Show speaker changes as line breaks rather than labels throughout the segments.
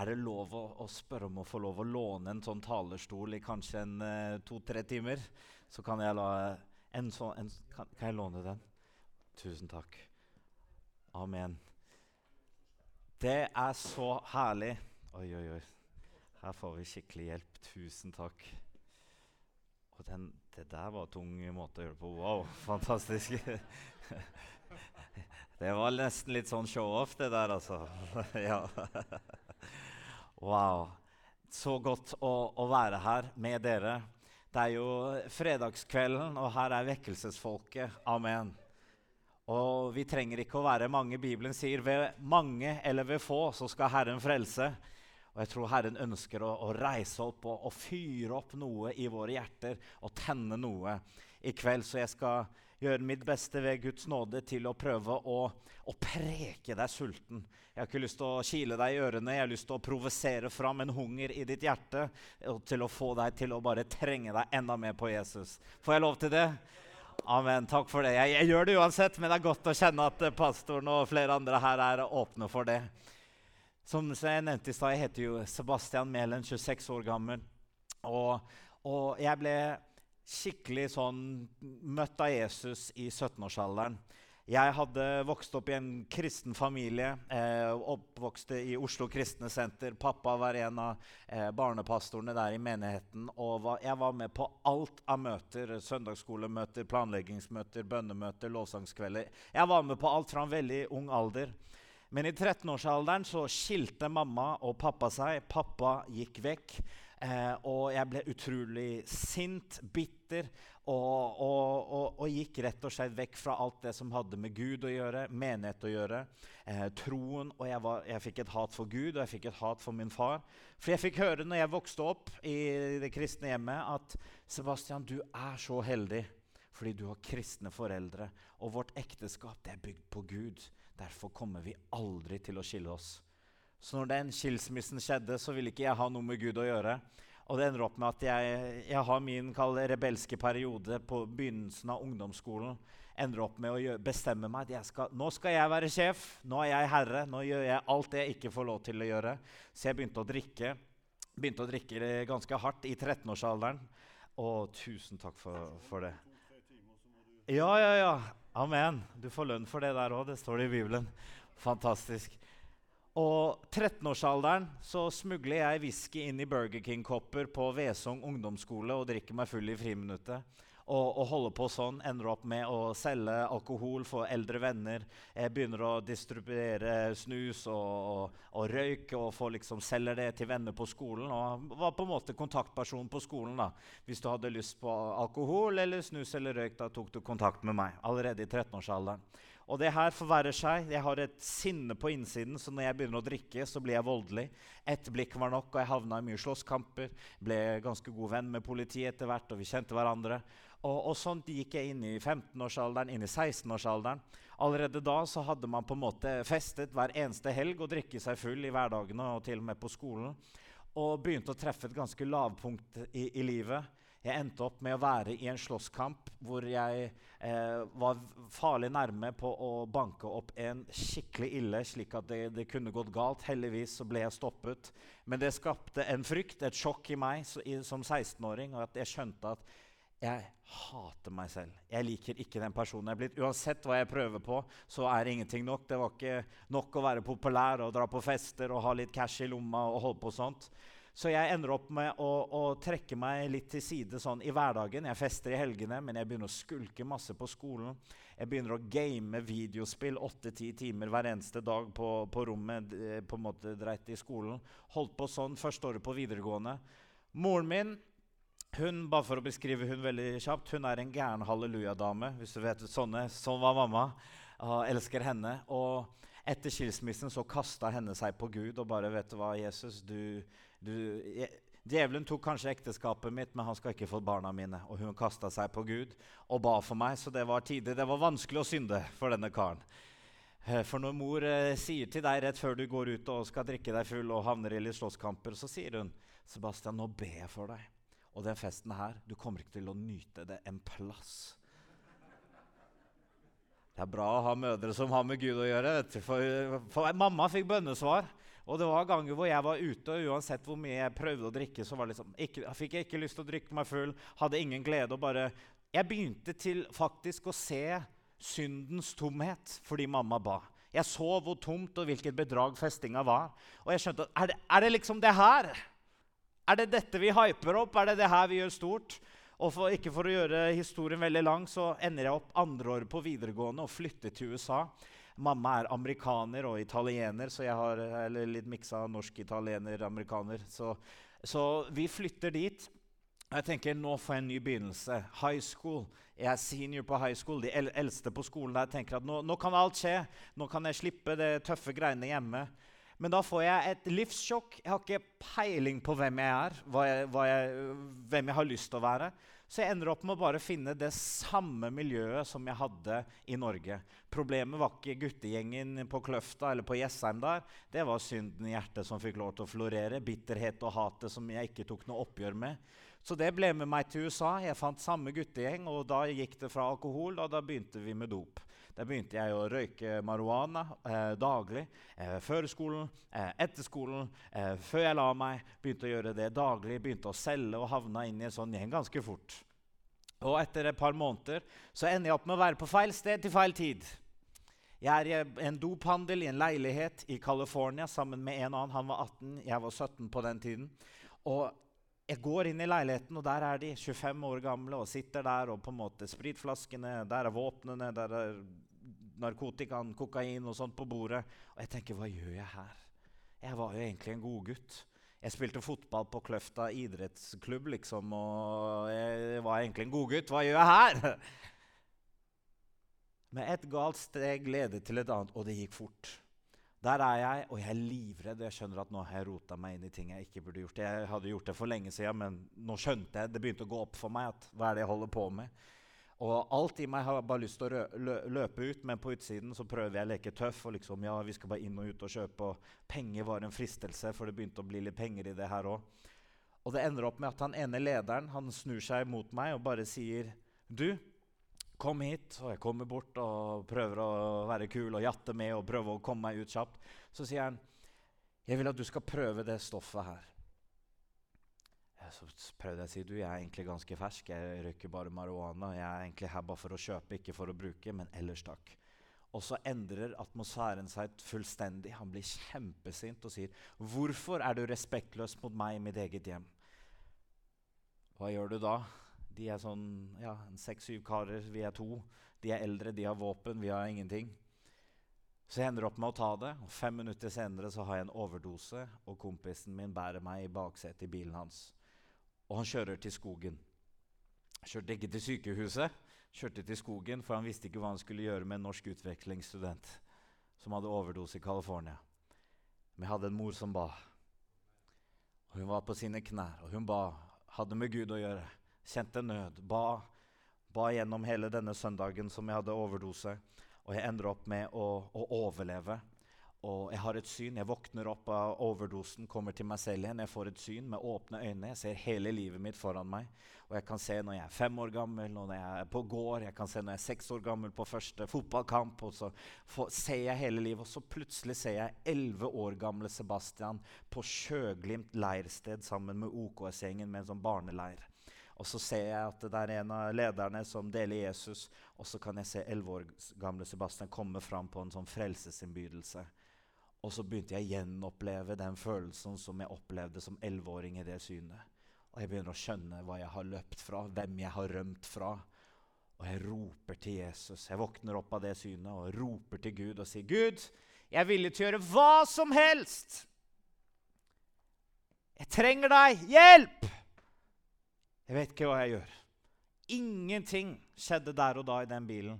Er det lov å, å, spørre om å få lov å låne en sånn talerstol i kanskje en uh, to-tre timer? Så kan jeg la en sånn, en, kan, kan jeg låne den? Tusen takk. Amen. Det er så herlig. Oi, oi, oi. Her får vi skikkelig hjelp. Tusen takk. Og den, det der var en tung måte å gjøre det på. Wow, fantastisk. Det var nesten litt sånn show-off, det der, altså. ja. Wow. Så godt å, å, være her med dere. Det er jo fredagskvelden, og her er vekkelsesfolket. Amen. Og vi trenger ikke å være mange. Bibelen sier ved mange eller ved få så skal Herren frelse. Og jeg tror Herren ønsker å, å reise opp og, og, fyre opp noe i våre hjerter og tenne noe i kveld. Så jeg skal gjøre mitt beste ved Guds nåde til å prøve å, å, preke deg sulten. Jeg har ikke lyst til å kile deg i ørene, jeg har lyst til å provosere fram en hunger i ditt hjerte og til å få deg til å bare trenge deg enda mer på Jesus. Får jeg lov til det? Amen. Takk for det. Jeg, jeg gjør det uansett, men det er godt å kjenne at pastoren og flere andre her er åpne for det. Som jeg nevnte i stad, jeg heter jo Sebastian Mælen, 26 år gammel. Og, og jeg ble skikkelig sånn møtt av Jesus i 17-årsalderen. Jeg hadde vokst opp i en kristen familie. Eh, oppvokste i Oslo Kristne Senter. Pappa var en av eh, barnepastorene der i menigheten. Og var, jeg var med på alt av møter. Søndagsskolemøter, planleggingsmøter, bønnemøter, lovsangskvelder. Jeg var med på alt fra en veldig ung alder. Men i 13-årsalderen så skilte mamma og pappa seg. Pappa gikk vekk. Eh, og jeg ble utrolig sint, bitter, og, og, og, og, gikk rett og slett vekk fra alt det som hadde med Gud å gjøre, menighet å gjøre, eh, troen. Og jeg, var, jeg, fikk et hat for Gud, og jeg fikk et hat for min far. For jeg fikk høre når jeg vokste opp i det kristne hjemmet, at Sebastian, du er så heldig fordi du har kristne foreldre. Og vårt ekteskap er bygd på Gud. Derfor kommer vi aldri til å skille oss. Så når den skilsmissen skjedde, så ville ikke jeg ha noe med Gud å gjøre. Og det ender opp med at jeg, jeg har min rebelske periode på begynnelsen av ungdomsskolen. Ender opp med å gjøre, bestemme meg at skal, nå skal jeg være sjef. Nå er jeg herre. Nå gjør jeg alt det jeg ikke får lov til å gjøre. Så jeg begynte å drikke. Begynte å drikke ganske hardt i 13-årsalderen. Og tusen takk for, for det. Ja, ja, ja. Amen. Du får lønn for det der òg. Det står det i Bibelen. Fantastisk. Og 13-årsalderen så smugler jeg whisky inn i Burger King-kopper på Vesong ungdomsskole og drikker meg full i friminuttet. Og, og, holder på sånn. Ender opp med å selge alkohol for eldre venner. Jeg begynner å distribuere snus og, og, og røyk og får liksom selger det til venner på skolen. Og var på en måte kontaktperson på skolen. da. Hvis du hadde lyst på alkohol eller snus eller røyk, da tok du kontakt med meg allerede i 13-årsalderen. Og det her forverrer seg. Jeg har et sinne på innsiden, så når jeg begynner å drikke, så blir jeg voldelig. Ett blikk var nok, og jeg havna i mye slåsskamper. Ble ganske god venn med politiet etter hvert, og vi kjente hverandre. Og, og sånt gikk jeg inn i 15-årsalderen, inn i 16-årsalderen. Allerede da så hadde man på en måte festet hver eneste helg og drikke seg full i hverdagene og til og med på skolen. Og begynte å treffe et ganske lavpunkt i, i livet. Jeg endte opp med å være i en slåsskamp hvor jeg eh, var farlig nærme på å banke opp en skikkelig ille, slik at det, det, kunne gått galt. Heldigvis så ble jeg stoppet. Men det skapte en frykt, et sjokk i meg så, i, som 16-åring, og at jeg skjønte at jeg hater meg selv. Jeg liker ikke den personen jeg er blitt. Uansett hva jeg prøver på, så er ingenting nok. Det var ikke nok å være populær og dra på fester og ha litt cash i lomma og holde på sånt. Så jeg ender opp med å, å, trekke meg litt til side sånn i hverdagen. Jeg fester i helgene, men jeg begynner å skulke masse på skolen. Jeg begynner å game videospill åtte-ti timer hver eneste dag på, på rommet på en måte dreit i skolen. Holdt på sånn første året på videregående. Moren min hun, bare for å beskrive hun veldig kjapt, hun er en gæren hallelujadame. hvis du vet sånne. Sånn var mamma. Jeg elsker henne. Og etter skilsmissen så kasta henne seg på Gud og bare vet du hva, Jesus, du, du Djevelen tok kanskje ekteskapet mitt, men han skal ikke få barna mine. Og hun kasta seg på Gud og ba for meg, så det var tider. Det var vanskelig å synde for denne karen. Eh, for når mor eh, sier til deg rett før du går ut og skal drikke deg full og havner i litt slåsskamper, så sier hun, 'Sebastian, nå ber jeg for deg.' Og den festen her, du kommer ikke til å nyte det en plass. Det er bra å ha mødre som har med Gud å gjøre. For, for mamma fikk bønnesvar. Og det var ganger hvor jeg var ute, og uansett hvor mye jeg prøvde å drikke, så liksom, ikke, fikk jeg ikke lyst til å drikke meg full. Hadde ingen glede. og bare... Jeg begynte til faktisk å se syndens tomhet fordi mamma ba. Jeg så hvor tomt og hvilket bedrag festinga var. Og jeg skjønte er det, er det liksom det her? Er det dette vi hyper opp? Er det det her vi gjør stort? Og for, ikke for å gjøre historien veldig lang, så ender jeg opp andreåret på videregående og flytter til USA. Mamma er amerikaner og italiener, så jeg har eller litt miksa norsk-italiener-amerikaner. Så, så, vi flytter dit. Jeg tenker nå får jeg en ny begynnelse. High school. Jeg er senior på high school. De eldste på skolen der tenker at nå, nå kan alt skje. Nå kan jeg slippe det tøffe greiene hjemme. Men da får jeg et livssjokk. Jeg har ikke peiling på hvem jeg er, hva jeg, hva jeg, hvem jeg har lyst til å være. Så jeg ender opp med å bare finne det samme miljøet som jeg hadde i Norge. Problemet var ikke guttegjengen på Kløfta eller på Jessheim der. Det var synden i hjertet som fikk lov til å florere. Bitterhet og hatet som jeg ikke tok noe oppgjør med. Så det ble med meg til USA. Jeg fant samme guttegjeng, og da gikk det fra alkohol, og da begynte vi med dop. Da begynte jeg å røyke marihuana eh, daglig. Eh, før skolen, eh, etter skolen, eh, før jeg la meg. Begynte å gjøre det daglig. Begynte å selge og havna inn i en sånn gjeng ganske fort. Og etter et par måneder så ender jeg opp med å være på feil sted til feil tid. Jeg er i en dophandel i en leilighet i California sammen med en annen. Han var 18, jeg var 17 på den tiden. Og jeg går inn i leiligheten, og der er de 25 år gamle og sitter der. og på en måte Spritflaskene, der er våpnene, der er narkotikaen, kokain og sånt på bordet. Og jeg tenker, hva gjør jeg her? Jeg var jo egentlig en godgutt. Jeg spilte fotball på Kløfta idrettsklubb, liksom, og jeg var egentlig en godgutt. Hva gjør jeg her? Men et galt steg ledet til et annet, og det gikk fort. Der er jeg, og jeg er livredd. Jeg skjønner at nå har jeg rota meg inn i ting jeg ikke burde gjort. Jeg hadde gjort det for lenge siden, men nå skjønte jeg, det begynte å gå opp for meg at hva er det jeg holder på med. Og alt i meg har bare lyst til å løpe ut, men på utsiden så prøver jeg å leke tøff. og liksom, ja, vi skal bare inn og ut og kjøpe, og Penger var en fristelse, for det begynte å bli litt penger i det her òg. Og det ender opp med at han ene lederen han snur seg mot meg og bare sier Du, kom hit. Og jeg kommer bort og prøver å være kul og jatte med og prøve å komme meg ut kjapt. Så sier han, jeg vil at du skal prøve det stoffet her. Så prøvde jeg å si du, jeg er egentlig ganske fersk. Jeg røyker bare marihuana. Jeg er egentlig her bare for å kjøpe, ikke for å bruke. Men ellers takk. Og så endrer atmosfæren seg fullstendig. Han blir kjempesint og sier, 'Hvorfor er du respektløs mot meg i mitt eget hjem?' Hva gjør du da? De er sånn ja, seks-syv karer, vi er to. De er eldre, de har våpen, vi har ingenting. Så jeg ender opp med å ta det, og fem minutter senere så har jeg en overdose, og kompisen min bærer meg i baksetet i bilen hans og han kjører til skogen. Kjørte ikke til sykehuset, kjørte til skogen, for han visste ikke hva han skulle gjøre med en norsk utvekslingsstudent som hadde overdose i California. Men jeg hadde en mor som ba. Og Hun var på sine knær, og hun ba, hadde med Gud å gjøre. Kjente nød. Ba, ba gjennom hele denne søndagen som jeg hadde overdose. Og jeg ender opp med å, å overleve. Og jeg har et syn. Jeg våkner opp av overdosen, kommer til meg selv igjen. Jeg får et syn med åpne øyne. Jeg ser hele livet mitt foran meg. Og jeg kan se når jeg er fem år gammel, når jeg er på gård, jeg kan se når jeg er seks år gammel på første fotballkamp. Og så får, ser jeg hele livet, og så plutselig ser jeg elleve år gamle Sebastian på Sjøglimt leirsted sammen med OKS-gjengen med en sånn barneleir. Og så ser jeg at det er en av lederne som deler Jesus. Og så kan jeg se elleve år gamle Sebastian komme fram på en sånn frelsesinnbydelse. Og så begynte jeg å gjenoppleve den følelsen som jeg opplevde som elleveåring i det synet. Og jeg begynner å skjønne hva jeg har løpt fra, hvem jeg har rømt fra. Og jeg roper til Jesus. Jeg våkner opp av det synet og roper til Gud og sier, 'Gud, jeg er villig til å gjøre hva som helst.' 'Jeg trenger deg. Hjelp!' Jeg vet ikke hva jeg gjør. Ingenting skjedde der og da i den bilen,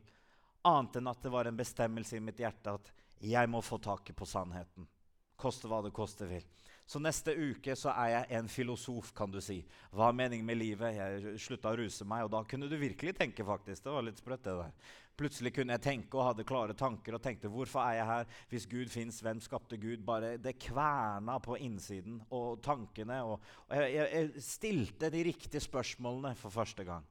annet enn at det var en bestemmelse i mitt hjerte at jeg må få taket på sannheten. Koste hva det koste vil. Så neste uke så er jeg en filosof, kan du si. Hva er meningen med livet? Jeg slutta å ruse meg, og da kunne du virkelig tenke, faktisk. Det var litt sprøtt, det der. Plutselig kunne jeg tenke og hadde klare tanker og tenkte hvorfor er jeg her? Hvis Gud fins, hvem skapte Gud? Bare Det kverna på innsiden og tankene. Og, og jeg, jeg, jeg, stilte de riktige spørsmålene for første gang.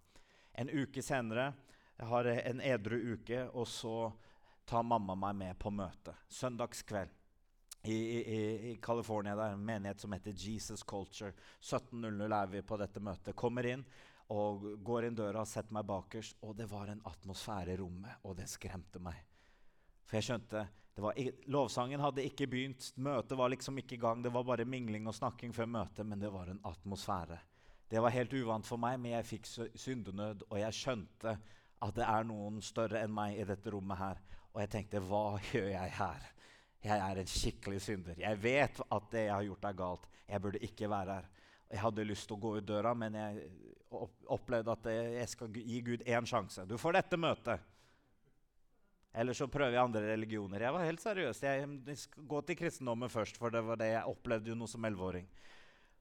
En uke senere jeg har en edru uke, og så tar mamma meg med på møte. Søndagskveld. I, i, i California. Det er en menighet som heter Jesus Culture. 17.00 er vi på dette møtet. Kommer inn og går inn døra og setter meg bakerst. Og det var en atmosfære i rommet, og det skremte meg. For jeg skjønte var, Lovsangen hadde ikke begynt, møtet var liksom ikke i gang. Det var bare mingling og snakking før møtet, men det var en atmosfære. Det var helt uvant for meg, men jeg fikk syndenød, og jeg skjønte at det er noen større enn meg i dette rommet her. Og jeg tenkte, hva gjør jeg her? Jeg er en skikkelig synder. Jeg vet at det jeg har gjort, er galt. Jeg burde ikke være her. Jeg hadde lyst til å gå ut døra, men jeg opplevde at jeg skal gi Gud én sjanse. Du får dette møtet. Eller så prøver jeg andre religioner. Jeg var helt seriøs. Jeg skal gå til kristendommen først, for det var det jeg opplevde jo noe som elleveåring.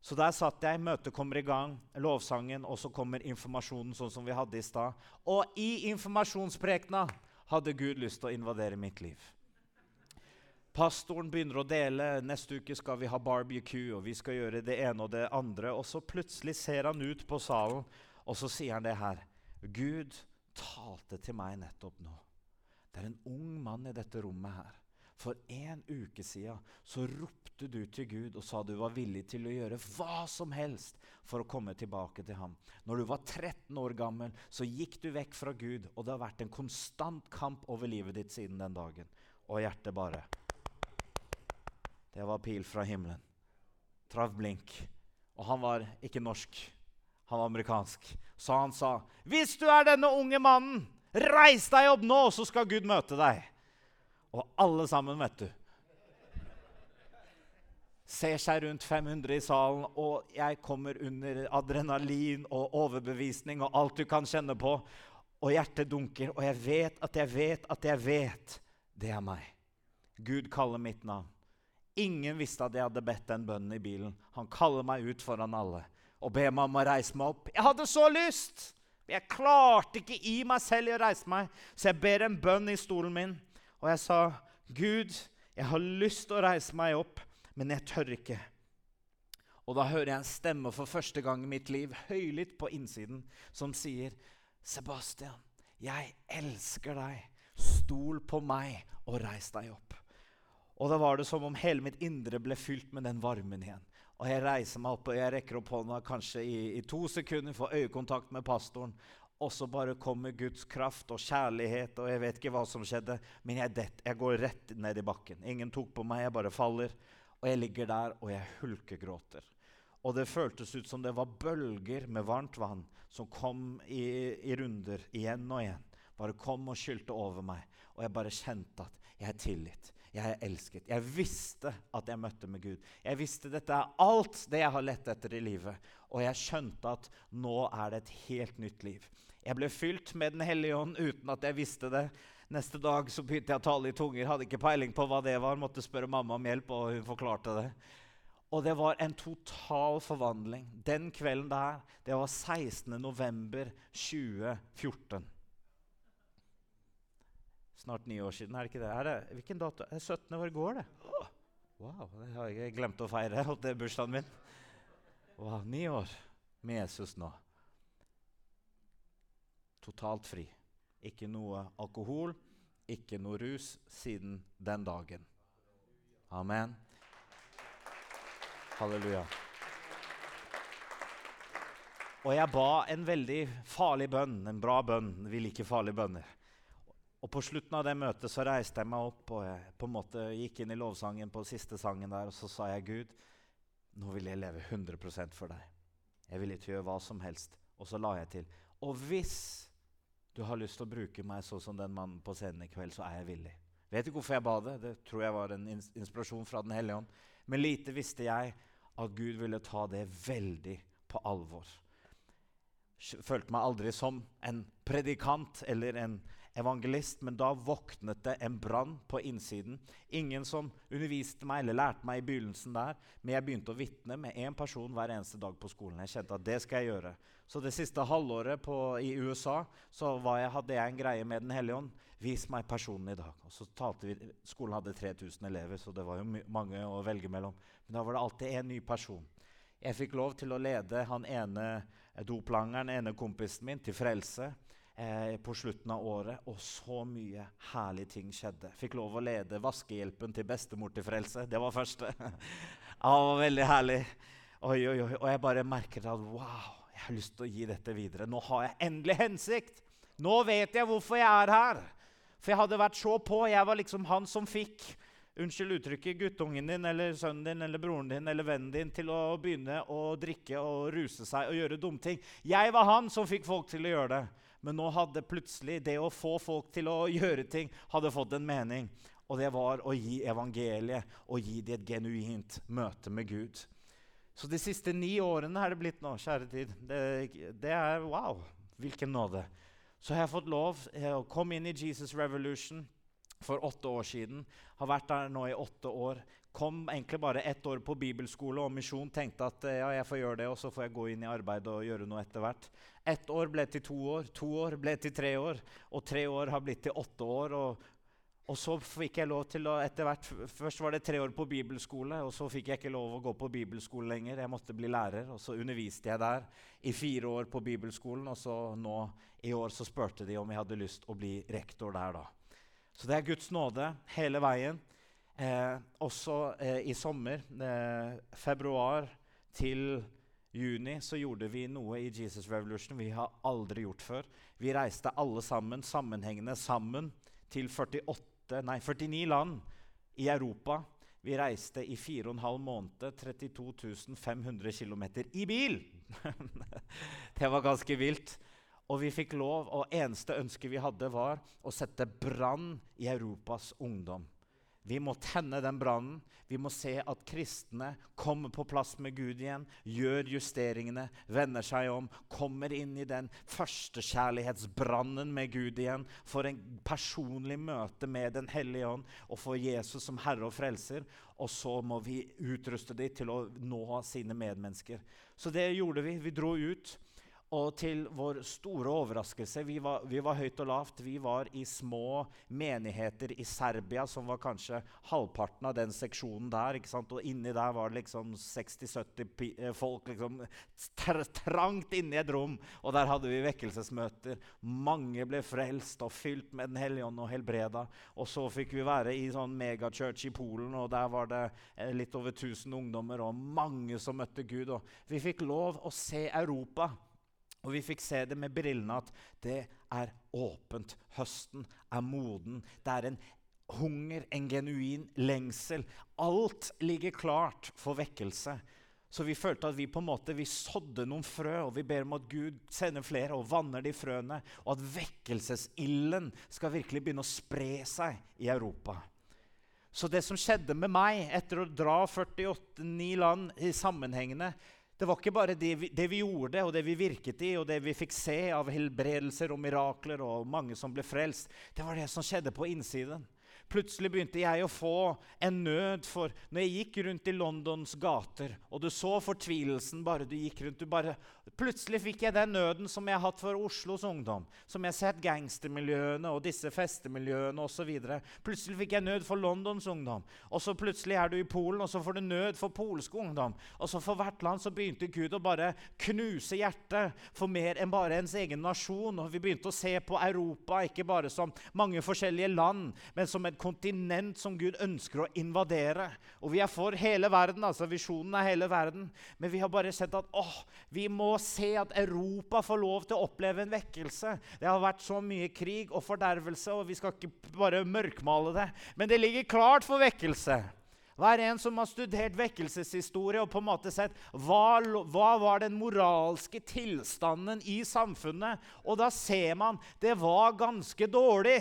Så der satt jeg, møtet kommer i gang, lovsangen, og så kommer informasjonen sånn som vi hadde i stad. Og i informasjonsprekena hadde Gud lyst til å invadere mitt liv. Pastoren begynner å dele. Neste uke skal vi ha barbecue, og vi skal gjøre det ene og det andre. Og så plutselig ser han ut på salen, og så sier han det her. Gud talte til meg nettopp nå. Det er en ung mann i dette rommet her. For en uke siden så ropte du til Gud og sa du var villig til å gjøre hva som helst for å komme tilbake til ham. Når du var 13 år gammel, så gikk du vekk fra Gud, og det har vært en konstant kamp over livet ditt siden den dagen. Og hjertet bare det var pil fra himmelen. Traff blink. Og han var ikke norsk, han var amerikansk. Så han sa, 'Hvis du er denne unge mannen, reis deg opp nå, så skal Gud møte deg.' Og alle sammen, vet du Ser seg rundt 500 i salen, og jeg kommer under adrenalin og overbevisning og alt du kan kjenne på. Og hjertet dunker, og jeg vet at jeg vet at jeg vet. Det er meg. Gud kaller mitt navn. Ingen visste at jeg hadde bedt den bønnen i bilen. Han kaller meg ut foran alle og ber meg om å reise meg opp. Jeg hadde så lyst! Jeg klarte ikke i meg selv å reise meg, så jeg ber en bønn i stolen min. Og jeg sa, 'Gud, jeg har lyst til å reise meg opp, men jeg tør ikke.' Og da hører jeg en stemme for første gang i mitt liv, høylytt på innsiden, som sier, 'Sebastian, jeg elsker deg. Stol på meg og reis deg opp.' Og da var det som om hele mitt indre ble fylt med den varmen igjen. Og jeg reiser meg opp og jeg rekker opp hånda kanskje i, i to sekunder, får øyekontakt med pastoren. Og så bare kommer Guds kraft og kjærlighet, og jeg vet ikke hva som skjedde. Men jeg, det, jeg går rett ned i bakken. Ingen tok på meg, jeg bare faller. Og jeg ligger der, og jeg hulkegråter. Og det føltes ut som det var bølger med varmt vann som kom i, i runder igjen og igjen. Bare kom og skylte over meg. Og jeg bare kjente at jeg er tilgitt. Jeg er elsket. Jeg visste at jeg møtte med Gud. Jeg visste dette er alt det jeg har lett etter i livet. Og jeg skjønte at nå er det et helt nytt liv. Jeg ble fylt med Den hellige ånd uten at jeg visste det. Neste dag så begynte jeg å tale i tunger. Hadde ikke peiling på hva det var. Måtte spørre mamma om hjelp, og hun forklarte det. Og det var en total forvandling. Den kvelden der, det var 16. november 2014 snart ni år siden. er det ikke det? Er det hvilken dato? Er det 17. Hvor går det? Oh, wow, det har jeg glemt å feire. Holdt det bursdagen min. Wow, Ni år med Jesus nå. Totalt fri. Ikke noe alkohol, ikke noe rus siden den dagen. Amen. Halleluja. Og jeg ba en veldig farlig bønn, en bra bønn. Vi liker farlige bønner. Og På slutten av det møtet så reiste jeg meg opp og jeg på en måte gikk inn i lovsangen på siste sangen der, og så sa jeg, Gud, nå vil jeg leve 100 for deg. Jeg vil ikke gjøre hva som helst. Og så la jeg til, og hvis du har lyst til å bruke meg sånn som den mannen på scenen i kveld, så er jeg villig. Vet ikke hvorfor jeg ba det. Det tror jeg var en inspirasjon fra Den hellige ånd. Men lite visste jeg at Gud ville ta det veldig på alvor. Følte meg aldri som en predikant eller en evangelist, men da våknet det en brann på innsiden. Ingen som underviste meg eller lærte meg i begynnelsen der, men jeg begynte å vitne med én person hver eneste dag på skolen. Jeg kjente at det skal jeg gjøre. Så det siste halvåret på, i USA så jeg, hadde jeg en greie med Den hellige ånd. Vis meg personen i dag. Og så talte vi, Skolen hadde 3000 elever, så det var jo mange å velge mellom. Men da var det alltid en ny person. Jeg fikk lov til å lede han ene doplangeren, ene kompisen min, til frelse. Eh, på slutten av året, og så mye herlige ting skjedde. Fikk lov å lede vaskehjelpen til bestemor til frelse. Det var første. ja, det var veldig herlig. Oi, oi, oi. Og jeg bare merket at wow, jeg har lyst til å gi dette videre. Nå har jeg endelig hensikt. Nå vet jeg hvorfor jeg er her. For jeg hadde vært så på. Jeg var liksom han som fikk unnskyld uttrykket, guttungen din eller sønnen din eller broren din eller vennen din til å begynne å drikke og ruse seg og gjøre dumme ting. Jeg var han som fikk folk til å gjøre det. Men nå hadde plutselig det å få folk til å gjøre ting hadde fått en mening. Og det var å gi evangeliet og gi dem et genuint møte med Gud. Så de siste ni årene er det blitt nå, kjære tid. Det, det er wow! Hvilken nåde. Så har jeg fått lov eh, å komme inn i Jesus Revolution for åtte år siden. Har vært der nå i åtte år. Kom egentlig bare ett år på bibelskole og misjon. Tenkte at eh, ja, jeg får gjøre det, og så får jeg gå inn i arbeid og gjøre noe etter hvert. Ett år ble til to år, to år ble til tre år, og tre år har blitt til åtte år. og og så fikk jeg lov til å etter hvert, Først var det tre år på bibelskole, og så fikk jeg ikke lov å gå på bibelskole lenger. Jeg måtte bli lærer, og så underviste jeg der i fire år på bibelskolen. Og så nå i år så spurte de om jeg hadde lyst å bli rektor der, da. Så det er Guds nåde hele veien. Eh, også eh, i sommer, eh, februar til juni, så gjorde vi noe i Jesus Revolution vi har aldri gjort før. Vi reiste alle sammen sammenhengende sammen til 48 nei, 49 land i Europa. Vi reiste i 4,5 måneder, 32 500 km i bil! det var ganske vilt. Og vi fikk lov, og eneste ønske vi hadde, var å sette brann i Europas ungdom. Vi må tenne den brannen. Vi må se at kristne kommer på plass med Gud igjen, gjør justeringene, vender seg om, kommer inn i den førstekjærlighetsbrannen med Gud igjen, får en personlig møte med Den hellige ånd og får Jesus som herre og frelser. Og så må vi utruste dem til å nå sine medmennesker. Så det gjorde vi. Vi dro ut. Og til vår store overraskelse vi var, vi var, høyt og lavt. Vi var i små menigheter i Serbia, som var kanskje halvparten av den seksjonen der. ikke sant? Og inni der var det liksom 60-70 eh, folk liksom trangt inni et rom. Og der hadde vi vekkelsesmøter. Mange ble frelst og fylt med Den hellige ånd og helbreda. Og så fikk vi være i sånn megachurch i Polen, og der var det eh, litt over 1000 ungdommer og mange som møtte Gud. Og vi fikk lov å se Europa. Og vi fikk se det med brillene at det er åpent. Høsten er moden. Det er en hunger, en genuin lengsel. Alt ligger klart for vekkelse. Så vi følte at vi på en måte vi sådde noen frø, og vi ber om at Gud sender flere og vanner de frøene, og at vekkelsesilden skal virkelig begynne å spre seg i Europa. Så det som skjedde med meg etter å dra 48-9 land i sammenhengende, det var ikke bare det vi, det vi, gjorde og det vi virket i, og det vi fikk se av helbredelser og mirakler og mange som ble frelst. Det var det som skjedde på innsiden. Plutselig begynte jeg å få en nød for Når jeg gikk rundt i Londons gater, og du så fortvilelsen bare du gikk rundt du bare, Plutselig fikk jeg den nøden som jeg har hatt for Oslos ungdom. Som jeg har sett gangstermiljøene og disse festemiljøene osv. Plutselig fikk jeg nød for Londons ungdom. Og så plutselig er du i Polen, og så får du nød for polske ungdom. Og så for hvert land så begynte Gud å bare knuse hjertet for mer enn bare ens egen nasjon. Og vi begynte å se på Europa ikke bare som mange forskjellige land, men som et kontinent som Gud ønsker å invadere. Og vi er for hele verden, altså visjonen er hele verden. Men vi har bare sett at åh, vi må se at Europa får lov til å oppleve en vekkelse. Det har vært så mye krig og fordervelse, og vi skal ikke bare mørkmale det. Men det ligger klart for vekkelse. Hver en som har studert vekkelseshistorie og på en måte sett hva, hva var den moralske tilstanden i samfunnet. Og da ser man det var ganske dårlig.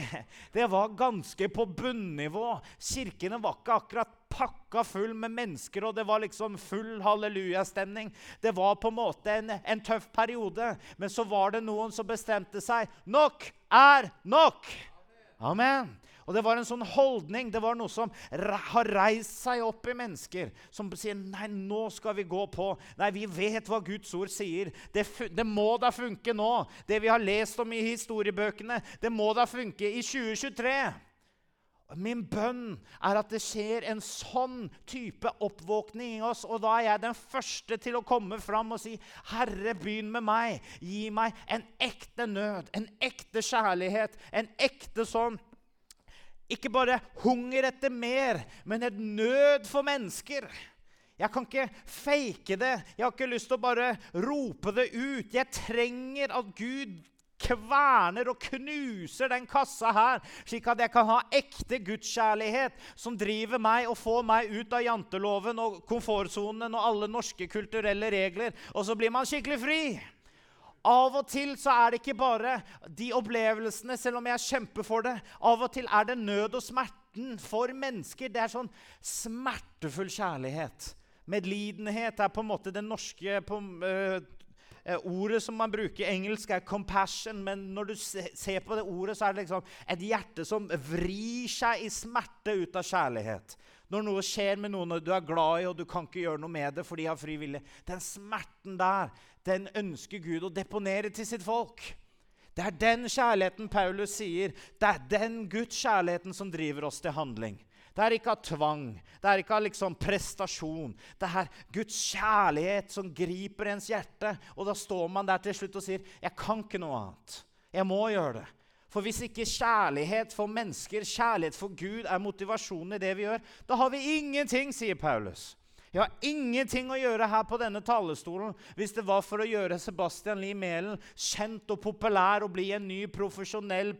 Det var ganske på bunnivå. Kirkene var ikke akkurat pakka full med mennesker, og det var liksom full hallelujastemning. Det var på en måte en, en tøff periode, men så var det noen som bestemte seg. Nok er nok! Amen. Og det var en sånn holdning, det var noe som har reist seg opp i mennesker. Som sier nei, nå skal vi gå på. Nei, vi vet hva Guds ord sier. Det, det, må da funke nå. Det vi har lest om i historiebøkene, det må da funke i 2023. Min bønn er at det skjer en sånn type oppvåkning i oss. Og da er jeg den første til å komme fram og si, 'Herre, begynn med meg. Gi meg en ekte nød, en ekte kjærlighet, en ekte sånn Ikke bare hunger etter mer, men et nød for mennesker. Jeg kan ikke fake det. Jeg har ikke lyst til å bare rope det ut. Jeg trenger at Gud kverner og knuser den kassa her, slik at jeg kan ha ekte gudskjærlighet som driver meg og får meg ut av janteloven og komfortsonen og alle norske kulturelle regler, og så blir man skikkelig fri. Av og til så er det ikke bare de opplevelsene, selv om jeg kjemper for det. Av og til er det nød og smerten for mennesker. Det er sånn smertefull kjærlighet. Medlidenhet er på en måte det norske på, uh, ordet som man bruker engelsk, er 'compassion', men når du ser på det ordet, så er det liksom et hjerte som vrir seg i smerte ut av kjærlighet. Når noe skjer med noen du er glad i, og du kan ikke gjøre noe med det fordi de har fri vilje. Den smerten der, den ønsker Gud å deponere til sitt folk. Det er den kjærligheten Paulus sier. Det er den Guds kjærligheten som driver oss til handling. Det er ikke av tvang, det er ikke av liksom prestasjon. Det er Guds kjærlighet som griper ens hjerte. Og da står man der til slutt og sier, 'Jeg kan ikke noe annet. Jeg må gjøre det.' For hvis ikke kjærlighet for mennesker, kjærlighet for Gud, er motivasjonen i det vi gjør, da har vi ingenting, sier Paulus. Jeg har ingenting å gjøre her på denne talerstolen hvis det var for å gjøre Sebastian Lie Mælen kjent og populær og bli en ny profesjonell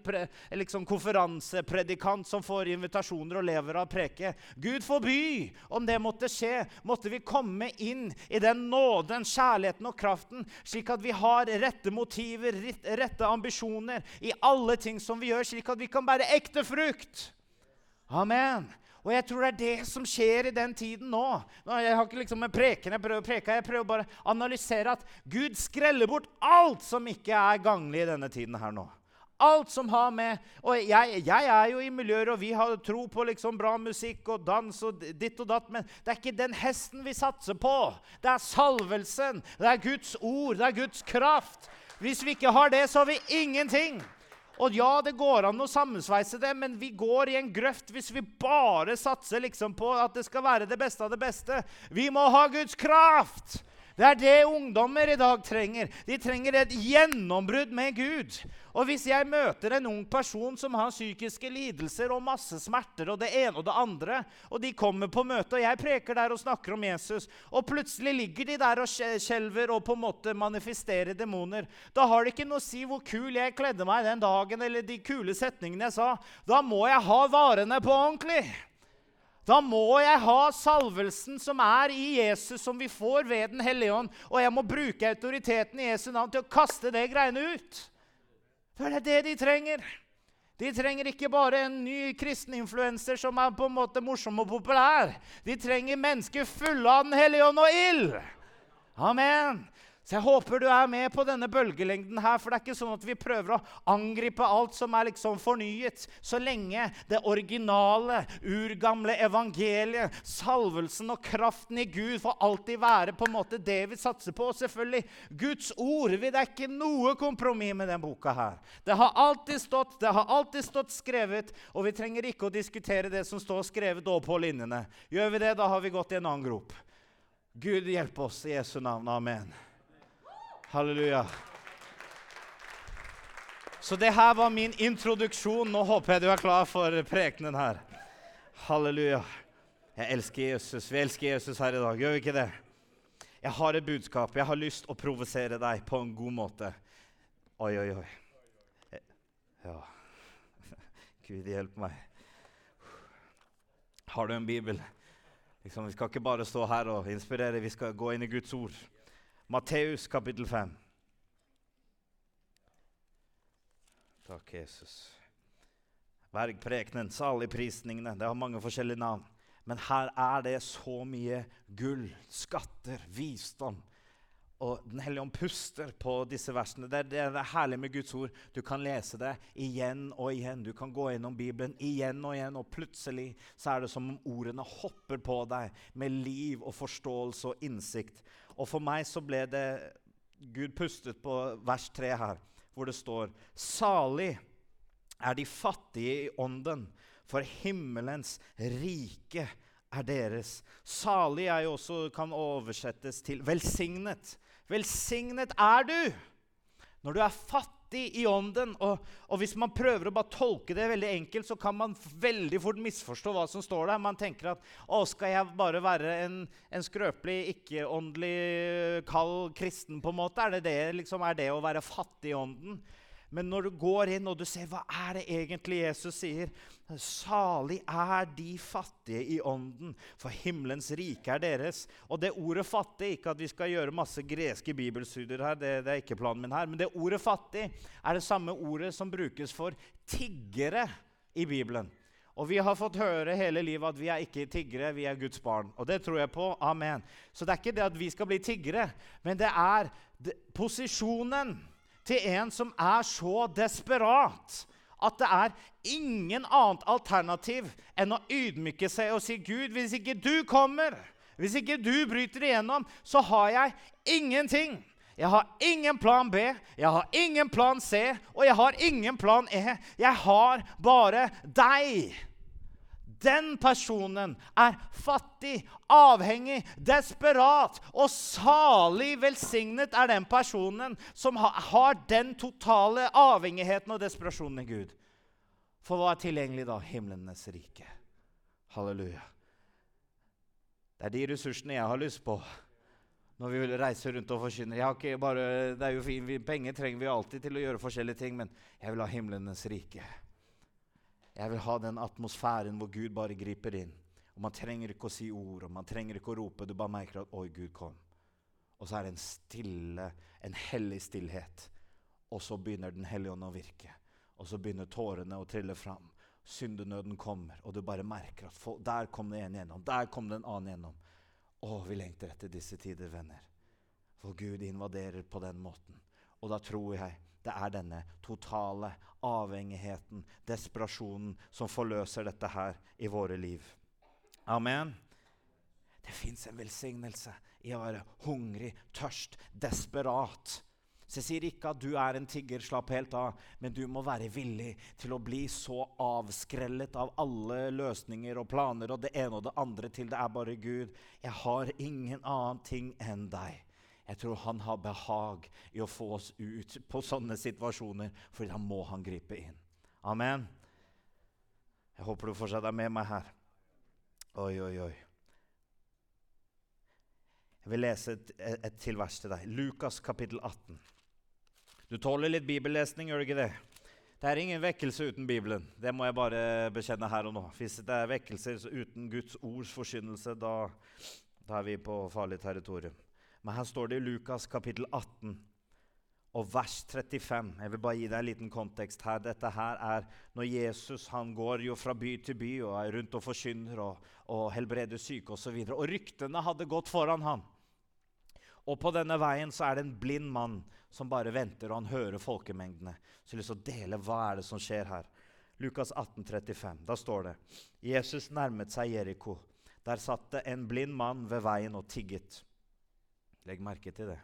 liksom konferansepredikant som får invitasjoner og lever av preke. Gud forby om det måtte skje. Måtte vi komme inn i den nåden, kjærligheten og kraften, slik at vi har rette motiver, rette ambisjoner i alle ting som vi gjør, slik at vi kan bære ekte frukt. Amen. Og jeg tror det er det som skjer i den tiden nå. Jeg har ikke liksom en preken jeg prøver å preke. Jeg prøver bare å analysere at Gud skreller bort alt som ikke er ganglig i denne tiden her nå. Alt som har med Og jeg, jeg, er jo i miljøer, og vi har tro på liksom bra musikk og dans og ditt og datt, men det er ikke den hesten vi satser på. Det er salvelsen, det er Guds ord, det er Guds kraft. Hvis vi ikke har det, så har vi ingenting. Og ja, det går an å sammensveise det, men vi går i en grøft hvis vi bare satser liksom på at det skal være det beste av det beste. Vi må ha Guds kraft! Det er det ungdommer i dag trenger. De trenger et gjennombrudd med Gud. Og hvis jeg møter en ung person som har psykiske lidelser og masse smerter, og det ene og det andre, og de kommer på møte, og jeg preker der og snakker om Jesus, og plutselig ligger de der og skjelver og på en måte manifesterer demoner, da har det ikke noe å si hvor kul jeg kledde meg den dagen, eller de kule setningene jeg sa. Da må jeg ha varene på ordentlig. Da må jeg ha salvelsen som er i Jesus, som vi får ved Den hellige ånd. Og jeg må bruke autoriteten i Jesu navn til å kaste det greiene ut. For det er det de trenger. De trenger ikke bare en ny kristeninfluenser som er på en måte morsom og populær. De trenger mennesker fulle av Den hellige ånd og ild. Amen. Så jeg håper du er med på denne bølgelengden her, for det er ikke sånn at vi prøver å angripe alt som er liksom fornyet, så lenge det originale, urgamle evangeliet, salvelsen og kraften i Gud får alltid være på en måte det vi satser på. Og selvfølgelig Guds ord. Det er ikke noe kompromiss med denne boka her. Det har alltid stått, det har alltid stått skrevet, og vi trenger ikke å diskutere det som står skrevet over på linjene. Gjør vi det, da har vi gått i en annen grop. Gud hjelpe oss i Jesu navn. Amen. Halleluja. Så det her var min introduksjon. Nå håper jeg du er klar for prekenen her. Halleluja. Jeg elsker Jesus. Vi elsker Jesus her i dag, gjør vi ikke det? Jeg har et budskap. Jeg har lyst å provosere deg på en god måte. Oi, oi, oi. Ja Gud hjelpe meg. Har du en bibel? Liksom, vi skal ikke bare stå her og inspirere, vi skal gå inn i Guds ord. Matteus kapittel 5. Takk, Jesus. Bergprekenen, saligprisningene. Det har mange forskjellige navn. Men her er det så mye gull, skatter, visdom. Og Den hellige ånd puster på disse versene. Det er, det er herlig med Guds ord. Du kan lese det igjen og igjen. Du kan gå gjennom Bibelen igjen og igjen, og plutselig så er det som om ordene hopper på deg med liv og forståelse og innsikt. Og for meg så ble det Gud pustet på vers 3 her, hvor det står Salig er de fattige i ånden, for himmelens rike er deres. Salig er jo også, kan oversettes til velsignet. Velsignet er du når du er fattig i ånden. Og, og, hvis man prøver å bare tolke det veldig enkelt, så kan man veldig fort misforstå hva som står der. Man tenker at å, skal jeg bare være en, en skrøpelig, ikke-åndelig, kald kristen, på en måte? Er det det, liksom, er det å være fattig i ånden? Men når du går inn og du ser hva er det egentlig Jesus sier Salig er de fattige i ånden, for himmelens rike er deres. Og det ordet 'fattig' Ikke at vi skal gjøre masse greske bibelstudier her, det, det er ikke planen min her, men det ordet 'fattig' er det samme ordet som brukes for tiggere i Bibelen. Og vi har fått høre hele livet at vi er ikke tiggere, vi er Guds barn. Og det tror jeg på. Amen. Så det er ikke det at vi skal bli tiggere, men det er posisjonen til en som er så desperat at det er ingen annet alternativ enn å ydmyke seg og si, 'Gud, hvis ikke du kommer, hvis ikke du bryter igjennom, så har jeg ingenting.' Jeg har ingen plan B, jeg har ingen plan C, og jeg har ingen plan E. Jeg har bare deg. Den personen er fattig, avhengig, desperat. Og salig velsignet er den personen som har den totale avhengigheten og desperasjonen i Gud. For hva er tilgjengelig da? Himlenes rike. Halleluja. Det er de ressursene jeg har lyst på når vi vil reise rundt og forkynne. det er jo fint, Penger trenger vi alltid til å gjøre forskjellige ting, men jeg vil ha himlenes rike. Jeg vil ha den atmosfæren hvor Gud bare griper inn. Og Man trenger ikke å si ord, og man trenger ikke å rope. Du bare merker at 'Oi, Gud kom'. Og så er det en stille, en hellig stillhet. Og så begynner Den hellige ånd å virke. Og så begynner tårene å trille fram. Syndenøden kommer, og du bare merker at folk, der kom det en gjennom. Der kom det en annen gjennom. Å, vi lengter etter disse tider, venner. For Gud invaderer på den måten. Og da tror jeg det er denne totale avhengigheten, desperasjonen, som forløser dette her i våre liv. Amen. Det fins en velsignelse i å være hungrig, tørst, desperat. Så jeg sier ikke at du er en tigger, slapp helt av, men du må være villig til å bli så avskrellet av alle løsninger og planer og det ene og det andre til det er bare Gud. Jeg har ingen annen ting enn deg. Jeg tror han har behag i å få oss ut på sånne situasjoner, for da må han gripe inn. Amen. Jeg håper du fortsatt er med meg her. Oi, oi, oi. Jeg vil lese et, et til vers til deg. Lukas kapittel 18. Du tåler litt bibellesning, gjør du ikke det? Det er ingen vekkelse uten Bibelen. Det må jeg bare bekjenne her og nå. Hvis det er vekkelser uten Guds ords forkynnelse, da, da er vi på farlig territorium. Men her står det i Lukas kapittel 18 og vers 35. Jeg vil bare gi deg en liten kontekst her. Dette her er når Jesus han går jo fra by til by og er rundt og forkynner og, og helbreder syke osv. Og, så og ryktene hadde gått foran ham. Og på denne veien så er det en blind mann som bare venter, og han hører folkemengdene. Så jeg har lyst til å dele hva er det som skjer her. Lukas 18, 35. Da står det Jesus nærmet seg Jeriko. Der satt det en blind mann ved veien og tigget. Legg merke til det.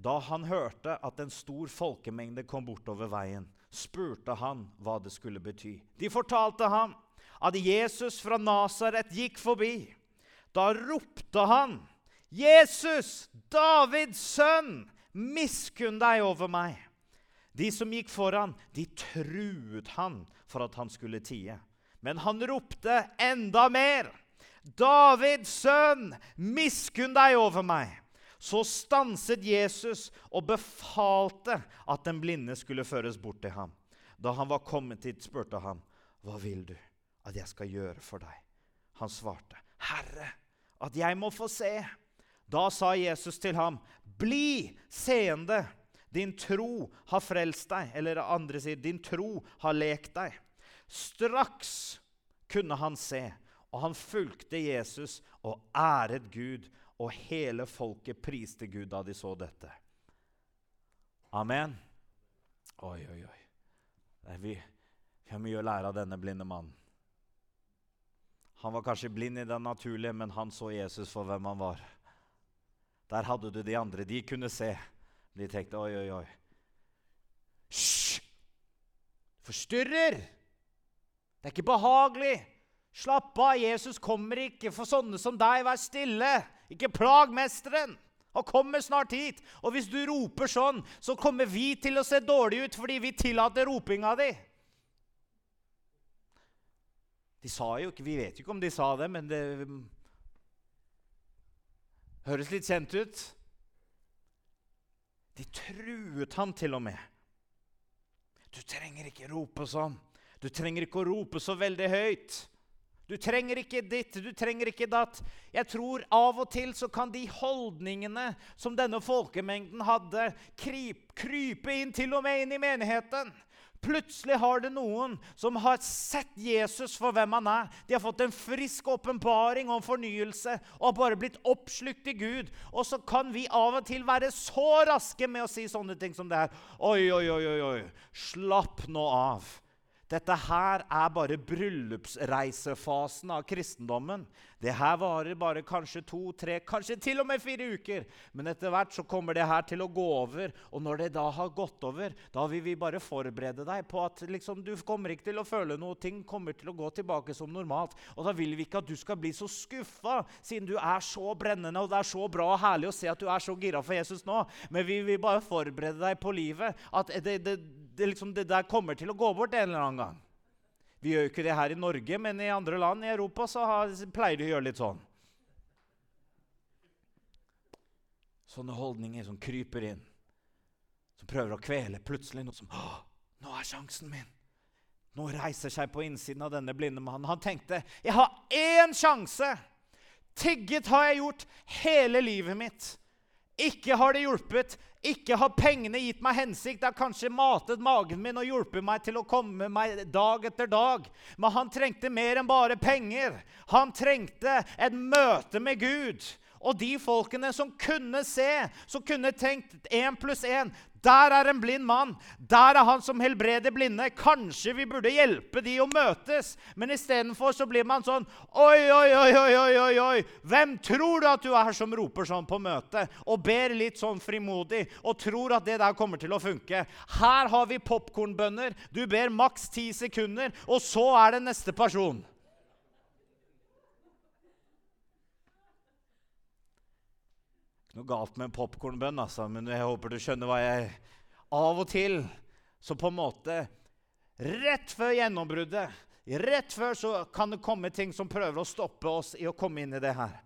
Da han hørte at en stor folkemengde kom bortover veien, spurte han hva det skulle bety. De fortalte ham at Jesus fra Nasaret gikk forbi. Da ropte han, 'Jesus, Davids sønn, miskunn deg over meg.' De som gikk foran, de truet han for at han skulle tie. Men han ropte enda mer. 'Davids sønn, miskunn deg over meg.' Så stanset Jesus og befalte at den blinde skulle føres bort til ham. Da han var kommet hit, spurte han, 'Hva vil du at jeg skal gjøre for deg?' Han svarte, 'Herre, at jeg må få se.' Da sa Jesus til ham, 'Bli seende. Din tro har frelst deg.' Eller andre sier, 'Din tro har lekt deg.' Straks kunne han se, og han fulgte Jesus og æret Gud og hele folket priste Gud da de så dette. Amen. Oi, oi, oi. Vi, vi har mye å lære av denne blinde mannen. Han var kanskje blind i det naturlige, men han så Jesus for hvem han var. Der hadde du de andre. De kunne se. De tenkte oi, oi, oi. Hysj! Forstyrrer! Det er ikke behagelig. Slapp av, Jesus kommer ikke for sånne som deg. Vær stille. Ikke plag mesteren. Han kommer snart hit. Og hvis du roper sånn, så kommer vi til å se dårlig ut fordi vi tillater ropinga di. De sa jo ikke Vi vet jo ikke om de sa det, men det høres litt kjent ut. De truet han til og med. Du trenger ikke rope sånn. Du trenger ikke å rope så veldig høyt. Du trenger ikke ditt, du trenger ikke datt. Jeg tror av og til så kan de holdningene som denne folkemengden hadde, krype inn til og med inn i menigheten. Plutselig har det noen som har sett Jesus for hvem han er. De har fått en frisk åpenbaring en fornyelse og har bare blitt oppslukt i Gud. Og så kan vi av og til være så raske med å si sånne ting som det her. Oi, oi, oi, oi, oi. Slapp nå av. Dette her er bare bryllupsreisefasen av kristendommen. Det her varer bare kanskje to, tre, kanskje til og med fire uker. Men etter hvert så kommer det her til å gå over. Og når det da har gått over, da vil vi bare forberede deg på at liksom, du kommer ikke til å føle noe. Ting kommer til å gå tilbake som normalt. Og da vil vi ikke at du skal bli så skuffa, siden du er så brennende, og det er så bra og herlig å se at du er så gira for Jesus nå. Men vi vil bare forberede deg på livet. At det, det, det, liksom, det der kommer til å gå bort en eller annen gang. Vi gjør jo ikke det her i Norge, men i andre land i Europa så har, pleier de å gjøre litt sånn. Sånne holdninger som kryper inn, som prøver å kvele. Plutselig noe som nå er sjansen min! Nå reiser seg på innsiden av denne blinde mannen. Han tenkte, 'Jeg har én sjanse!' Tigget har jeg gjort hele livet mitt. Ikke har det hjulpet. Ikke har pengene gitt meg hensikt. Det har kanskje matet magen min og hjulpet meg til å komme meg dag etter dag. Men han trengte mer enn bare penger. Han trengte et møte med Gud. Og de folkene som kunne se, som kunne tenkt én pluss én der er en blind mann. Der er han som helbreder blinde. Kanskje vi burde hjelpe de å møtes. Men istedenfor så blir man sånn Oi, oi, oi, oi, oi, oi. Hvem tror du at du er som roper sånn på møtet og ber litt sånn frimodig og tror at det der kommer til å funke? Her har vi popkornbønner. Du ber maks ti sekunder, og så er det neste person. Noe galt med en popkornbønn, altså, men jeg håper du skjønner hva jeg Av og til så på en måte Rett før gjennombruddet, rett før så kan det komme ting som prøver å stoppe oss i å komme inn i det her.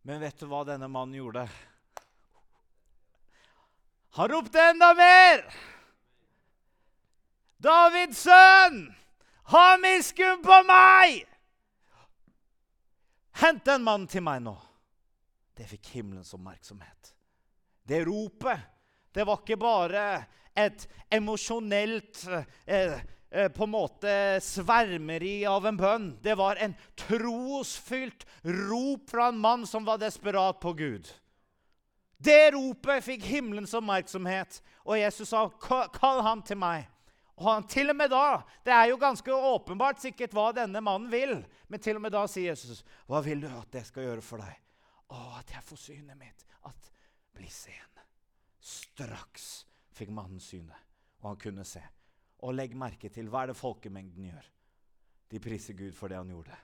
Men vet du hva denne mannen gjorde? Han ropte enda mer! Davids sønn, ha miskunn på meg! Hent den mannen til meg nå det fikk himmelens oppmerksomhet. Det ropet, det var ikke bare et emosjonelt eh, eh, på en måte svermeri av en bønn. Det var en trosfylt rop fra en mann som var desperat på Gud. Det ropet fikk himmelens oppmerksomhet, og Jesus sa, 'Kall han til meg'. Og han, til og med da, Det er jo ganske åpenbart sikkert hva denne mannen vil, men til og med da sier Jesus, 'Hva vil du at jeg skal gjøre for deg?' Å, at jeg får synet mitt. At bli sen. Straks fikk mannen synet, og han kunne se. Og legg merke til hva er det folkemengden gjør. De priser Gud for det han gjorde.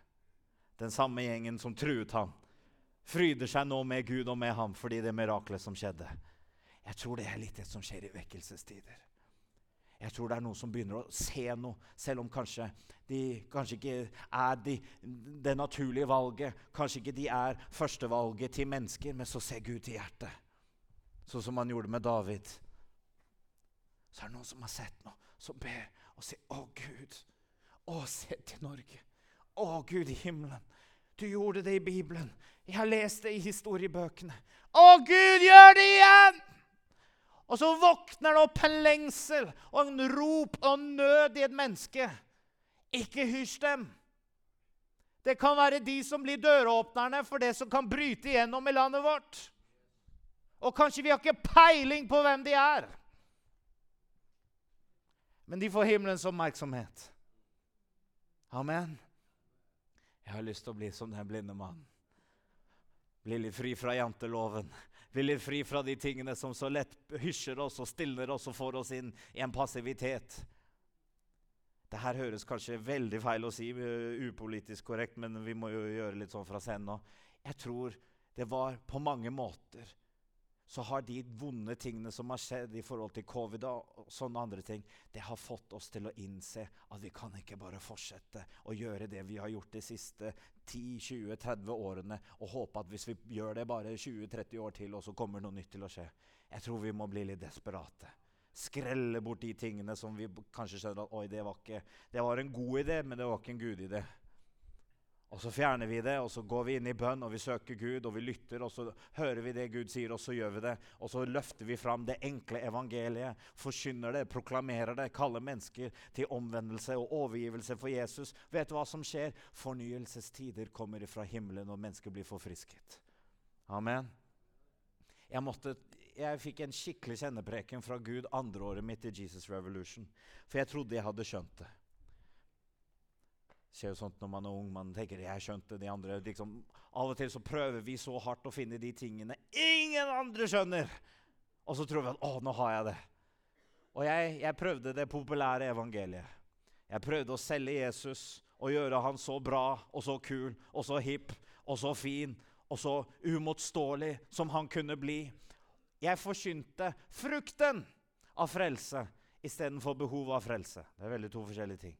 Den samme gjengen som truet ham, fryder seg nå med Gud og med ham fordi det miraklet som skjedde. Jeg tror det er litt det som skjer i vekkelsestider. Jeg tror det er noen som begynner å se noe, selv om kanskje de kanskje ikke er de, det naturlige valget. Kanskje ikke de er førstevalget til mennesker, men så ser Gud til hjertet. Sånn som han gjorde med David. Så er det noen som har sett noe, som ber og sier, 'Å, Gud, å, se til Norge. Å, Gud i himmelen. Du gjorde det i Bibelen. Jeg har lest det i historiebøkene. Å, Gud, gjør det igjen!' Og så våkner det opp en lengsel og en rop og en nød i et menneske. Ikke hysj dem. Det kan være de som blir døråpnerne for det som kan bryte igjennom i landet vårt. Og kanskje vi har ikke peiling på hvem de er. Men de får himmelens oppmerksomhet. Amen. Jeg har lyst til å bli som den blinde mannen. Bli litt fri fra janteloven. Bli blir fri fra de tingene som så lett hysjer oss og stilner oss og får oss inn i en passivitet. Det her høres kanskje veldig feil å si, uh, upolitisk korrekt, men vi må jo gjøre litt sånn fra scenen nå. Jeg tror det var på mange måter så har de vonde tingene som har skjedd i forhold til covid og sånne andre ting, det har fått oss til å innse at vi kan ikke bare fortsette å gjøre det vi har gjort de siste 10-20-30 årene og håpe at hvis vi gjør det bare 20-30 år til, og så kommer noe nytt til å skje. Jeg tror vi må bli litt desperate skrelle bort de tingene som vi kanskje skjønner at oi, det var, ikke, det var en god idé, men det var ikke en gudidé. Og så fjerner vi det, og så går vi inn i bønn, og vi søker Gud, og vi lytter, og så hører vi det Gud sier, og så gjør vi det. Og så løfter vi fram det enkle evangeliet, forkynner det, proklamerer det, kaller mennesker til omvendelse og overgivelse for Jesus. Vet du hva som skjer? Fornyelsestider kommer fra himmelen, og mennesker blir forfrisket. Amen. Jeg måtte jeg fikk en skikkelig kjennepreken fra Gud andreåret mitt i Jesus Revolution. For jeg trodde jeg hadde skjønt det. Skjer jo sånt når man er ung. Man tenker 'jeg skjønte de andre'. Liksom, av og til så prøver vi så hardt å finne de tingene ingen andre skjønner. Og så tror vi at 'å, nå har jeg det'. Og jeg, jeg prøvde det populære evangeliet. Jeg prøvde å selge Jesus og gjøre han så bra og så kul og så hipp og så fin og så umotståelig som han kunne bli. Jeg forkynte frukten av frelse istedenfor behovet av frelse. Det er veldig to forskjellige ting.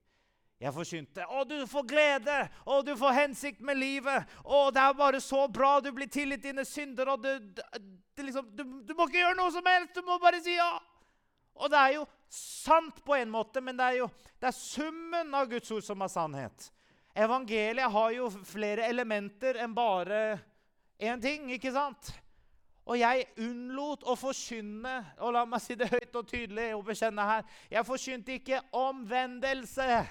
Jeg forkynte å, du får glede, å, du får hensikt med livet. Å, det er bare så bra, du blir tilgitt dine synder. og du, liksom, du, du, må ikke gjøre noe som helst, du må bare si ja. Og det er jo sant på en måte, men det er jo det er summen av Guds ord som er sannhet. Evangeliet har jo flere elementer enn bare én ting, ikke sant? Og jeg unnlot å forkynne, og la meg si det høyt og tydelig og bekjenne her Jeg forkynte ikke omvendelse.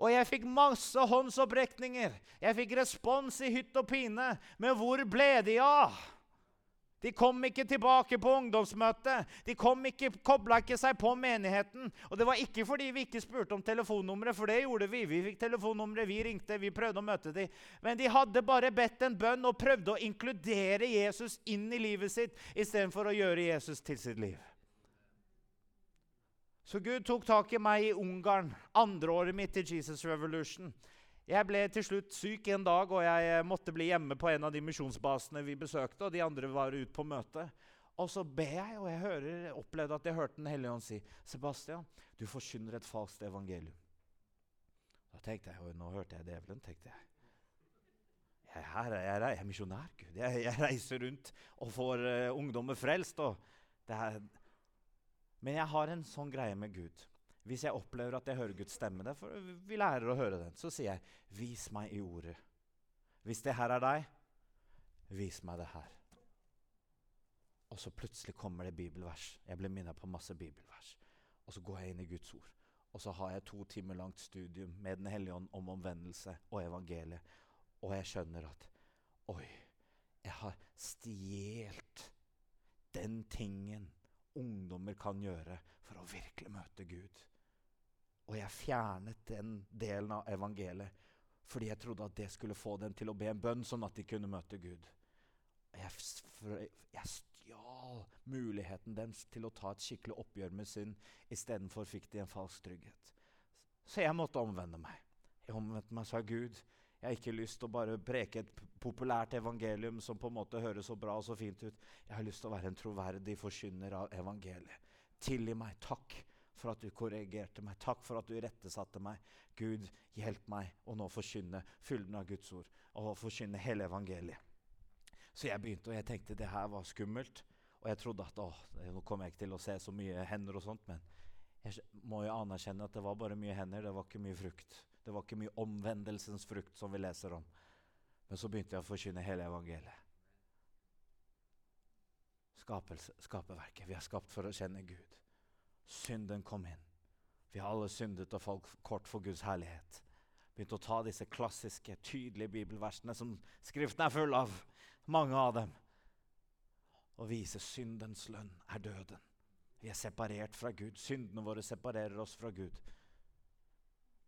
Og jeg fikk masse håndsopprekninger. Jeg fikk respons i hytt og pine. Men hvor ble de av? De kom ikke tilbake på ungdomsmøtet. De kom ikke, kobla ikke seg på menigheten. Og det var ikke fordi vi ikke spurte om telefonnummeret, for det gjorde vi. Vi fikk telefonnummeret, vi ringte, vi prøvde å møte dem. Men de hadde bare bedt en bønn og prøvde å inkludere Jesus inn i livet sitt istedenfor å gjøre Jesus til sitt liv. Så Gud tok tak i meg i Ungarn, andreåret mitt i Jesus Revolution. Jeg ble til slutt syk en dag, og jeg eh, måtte bli hjemme på en av de misjonsbasene vi besøkte. og de andre var ute på møte. Og så ber jeg, og jeg hører, opplevde at jeg hørte Den hellige ånd si Sebastian, du forkynner et falskt evangelium. Da tenkte jeg, og Nå hørte jeg djevelen, tenkte jeg. Jeg, her, jeg, jeg er misjonær, Gud. Jeg, jeg, reiser rundt og får uh, ungdommer frelst. og det her. Men jeg har en sånn greie med Gud. Hvis jeg opplever at jeg hører Guds stemme, for vi lærer å høre den, så sier jeg, 'Vis meg i ordet'. Hvis det her er deg, vis meg det her. Og så plutselig kommer det bibelvers. Jeg blir minnet på masse bibelvers. Og så går jeg inn i Guds ord. Og så har jeg to timer langt studium med Den hellige ånd om omvendelse og evangeliet. Og jeg skjønner at Oi, jeg har stjålet den tingen ungdommer kan gjøre for å virkelig møte Gud. Og jeg fjernet den delen av evangeliet fordi jeg trodde at det skulle få dem til å be en bønn, sånn at de kunne møte Gud. Jeg, jeg stjal muligheten deres til å ta et skikkelig oppgjør med synd. Istedenfor fikk de en falsk trygghet. Så jeg måtte omvende meg. Jeg omvendte meg, sa Gud. Jeg har ikke lyst til å bare preke et populært evangelium som på en måte høres så bra og så fint ut. Jeg har lyst til å være en troverdig forkynner av evangeliet. Tilgi meg. Takk for at du korrigerte meg. Takk for at du rettesatte meg. Gud, hjelp meg å nå forkynne fylden av Guds ord og forkynne hele evangeliet. Så jeg begynte, og jeg tenkte det her var skummelt. Og jeg trodde at å, nå kommer jeg ikke til å se så mye hender og sånt, men jeg må jo anerkjenne at det var bare mye hender, det var ikke mye frukt. Det var ikke mye omvendelsens frukt som vi leser om. Men så begynte jeg å forkynne hele evangeliet. Skapelse, skaperverket. Vi er skapt for å kjenne Gud. Synden kom inn. Vi har alle syndet og falt kort for Guds herlighet. Begynte å ta disse klassiske, tydelige bibelversene som Skriften er full av, mange av dem, og vise syndens lønn er døden. Vi er separert fra Gud. Syndene våre separerer oss fra Gud.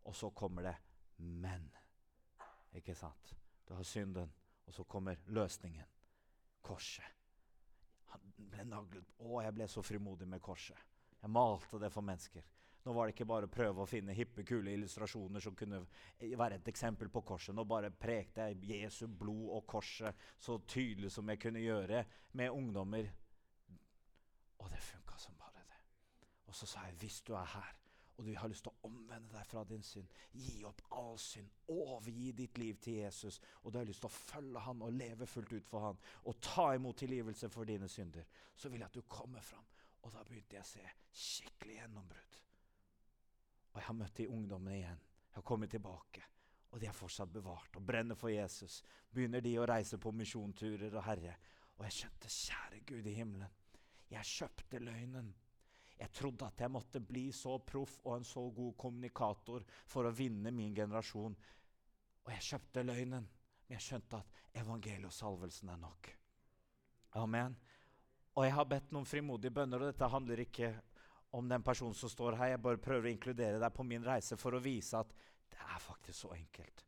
Og så kommer det men. Ikke sant? Du har synden, og så kommer løsningen. Korset. Han ble naglet Å, jeg ble så frimodig med korset. Jeg malte det for mennesker. Nå var det ikke bare å prøve å finne hippe, kule illustrasjoner som kunne være et eksempel på korset. Nå bare prekte jeg Jesu blod og korset så tydelig som jeg kunne gjøre med ungdommer. Og det funka som bare det. Og så sa jeg hvis du er her og du har lyst til å omvende deg fra din synd, gi opp all synd, overgi ditt liv til Jesus, og du har lyst til å følge han og leve fullt ut for han, og ta imot tilgivelse for dine synder, så vil jeg at du kommer fram. Og da begynte jeg å se skikkelig gjennombrudd. Og jeg har møtt de ungdommene igjen. Jeg har kommet tilbake. Og de er fortsatt bevart og brenner for Jesus. Begynner de å reise på misjonturer og Herre. Og jeg skjønte, kjære Gud i himmelen, jeg kjøpte løgnen. Jeg trodde at jeg måtte bli så proff og en så god kommunikator for å vinne min generasjon. Og jeg kjøpte løgnen, men jeg skjønte at evangeliet og salvelsen er nok. Amen. Og jeg har bedt noen frimodige bønner, og dette handler ikke om den personen som står her. Jeg bare prøver å inkludere deg på min reise for å vise at det er faktisk så enkelt.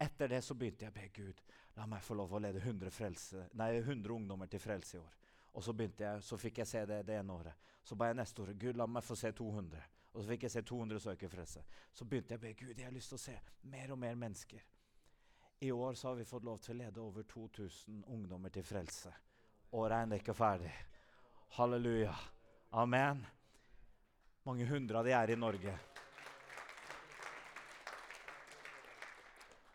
Etter det så begynte jeg å be Gud la meg få lov å lede 100, frelse, nei, 100 ungdommer til frelse i år. Og så, begynte jeg, så fikk jeg se det det ene året. Så ba jeg neste år Gud, la meg få se 200. Og så fikk jeg se 200 søke frelse. Så begynte jeg å be Gud, jeg har lyst til å se mer og mer mennesker. I år så har vi fått lov til å lede over 2000 ungdommer til frelse. Året er ikke ferdig. Halleluja. Amen. Mange hundre av de er i Norge.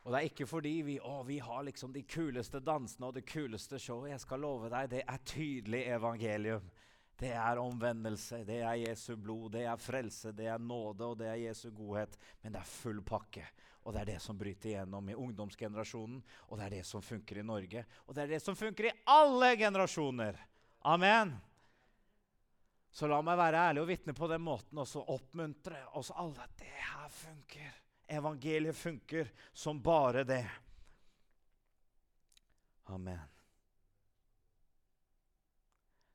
Og det er ikke fordi vi, å, vi har liksom de kuleste dansene og det kuleste showet. Jeg skal love deg, det er tydelig evangelium. Det er omvendelse, det er Jesu blod, det er frelse, det er nåde og det er Jesu godhet. Men det er full pakke. Og det er det som bryter igjennom i ungdomsgenerasjonen. Og det er det som funker i Norge. Og det er det som funker i alle generasjoner. Amen. Så la meg være ærlig og vitne på den måten og så oppmuntre oss alle det her funker. Evangeliet funker som bare det. Amen.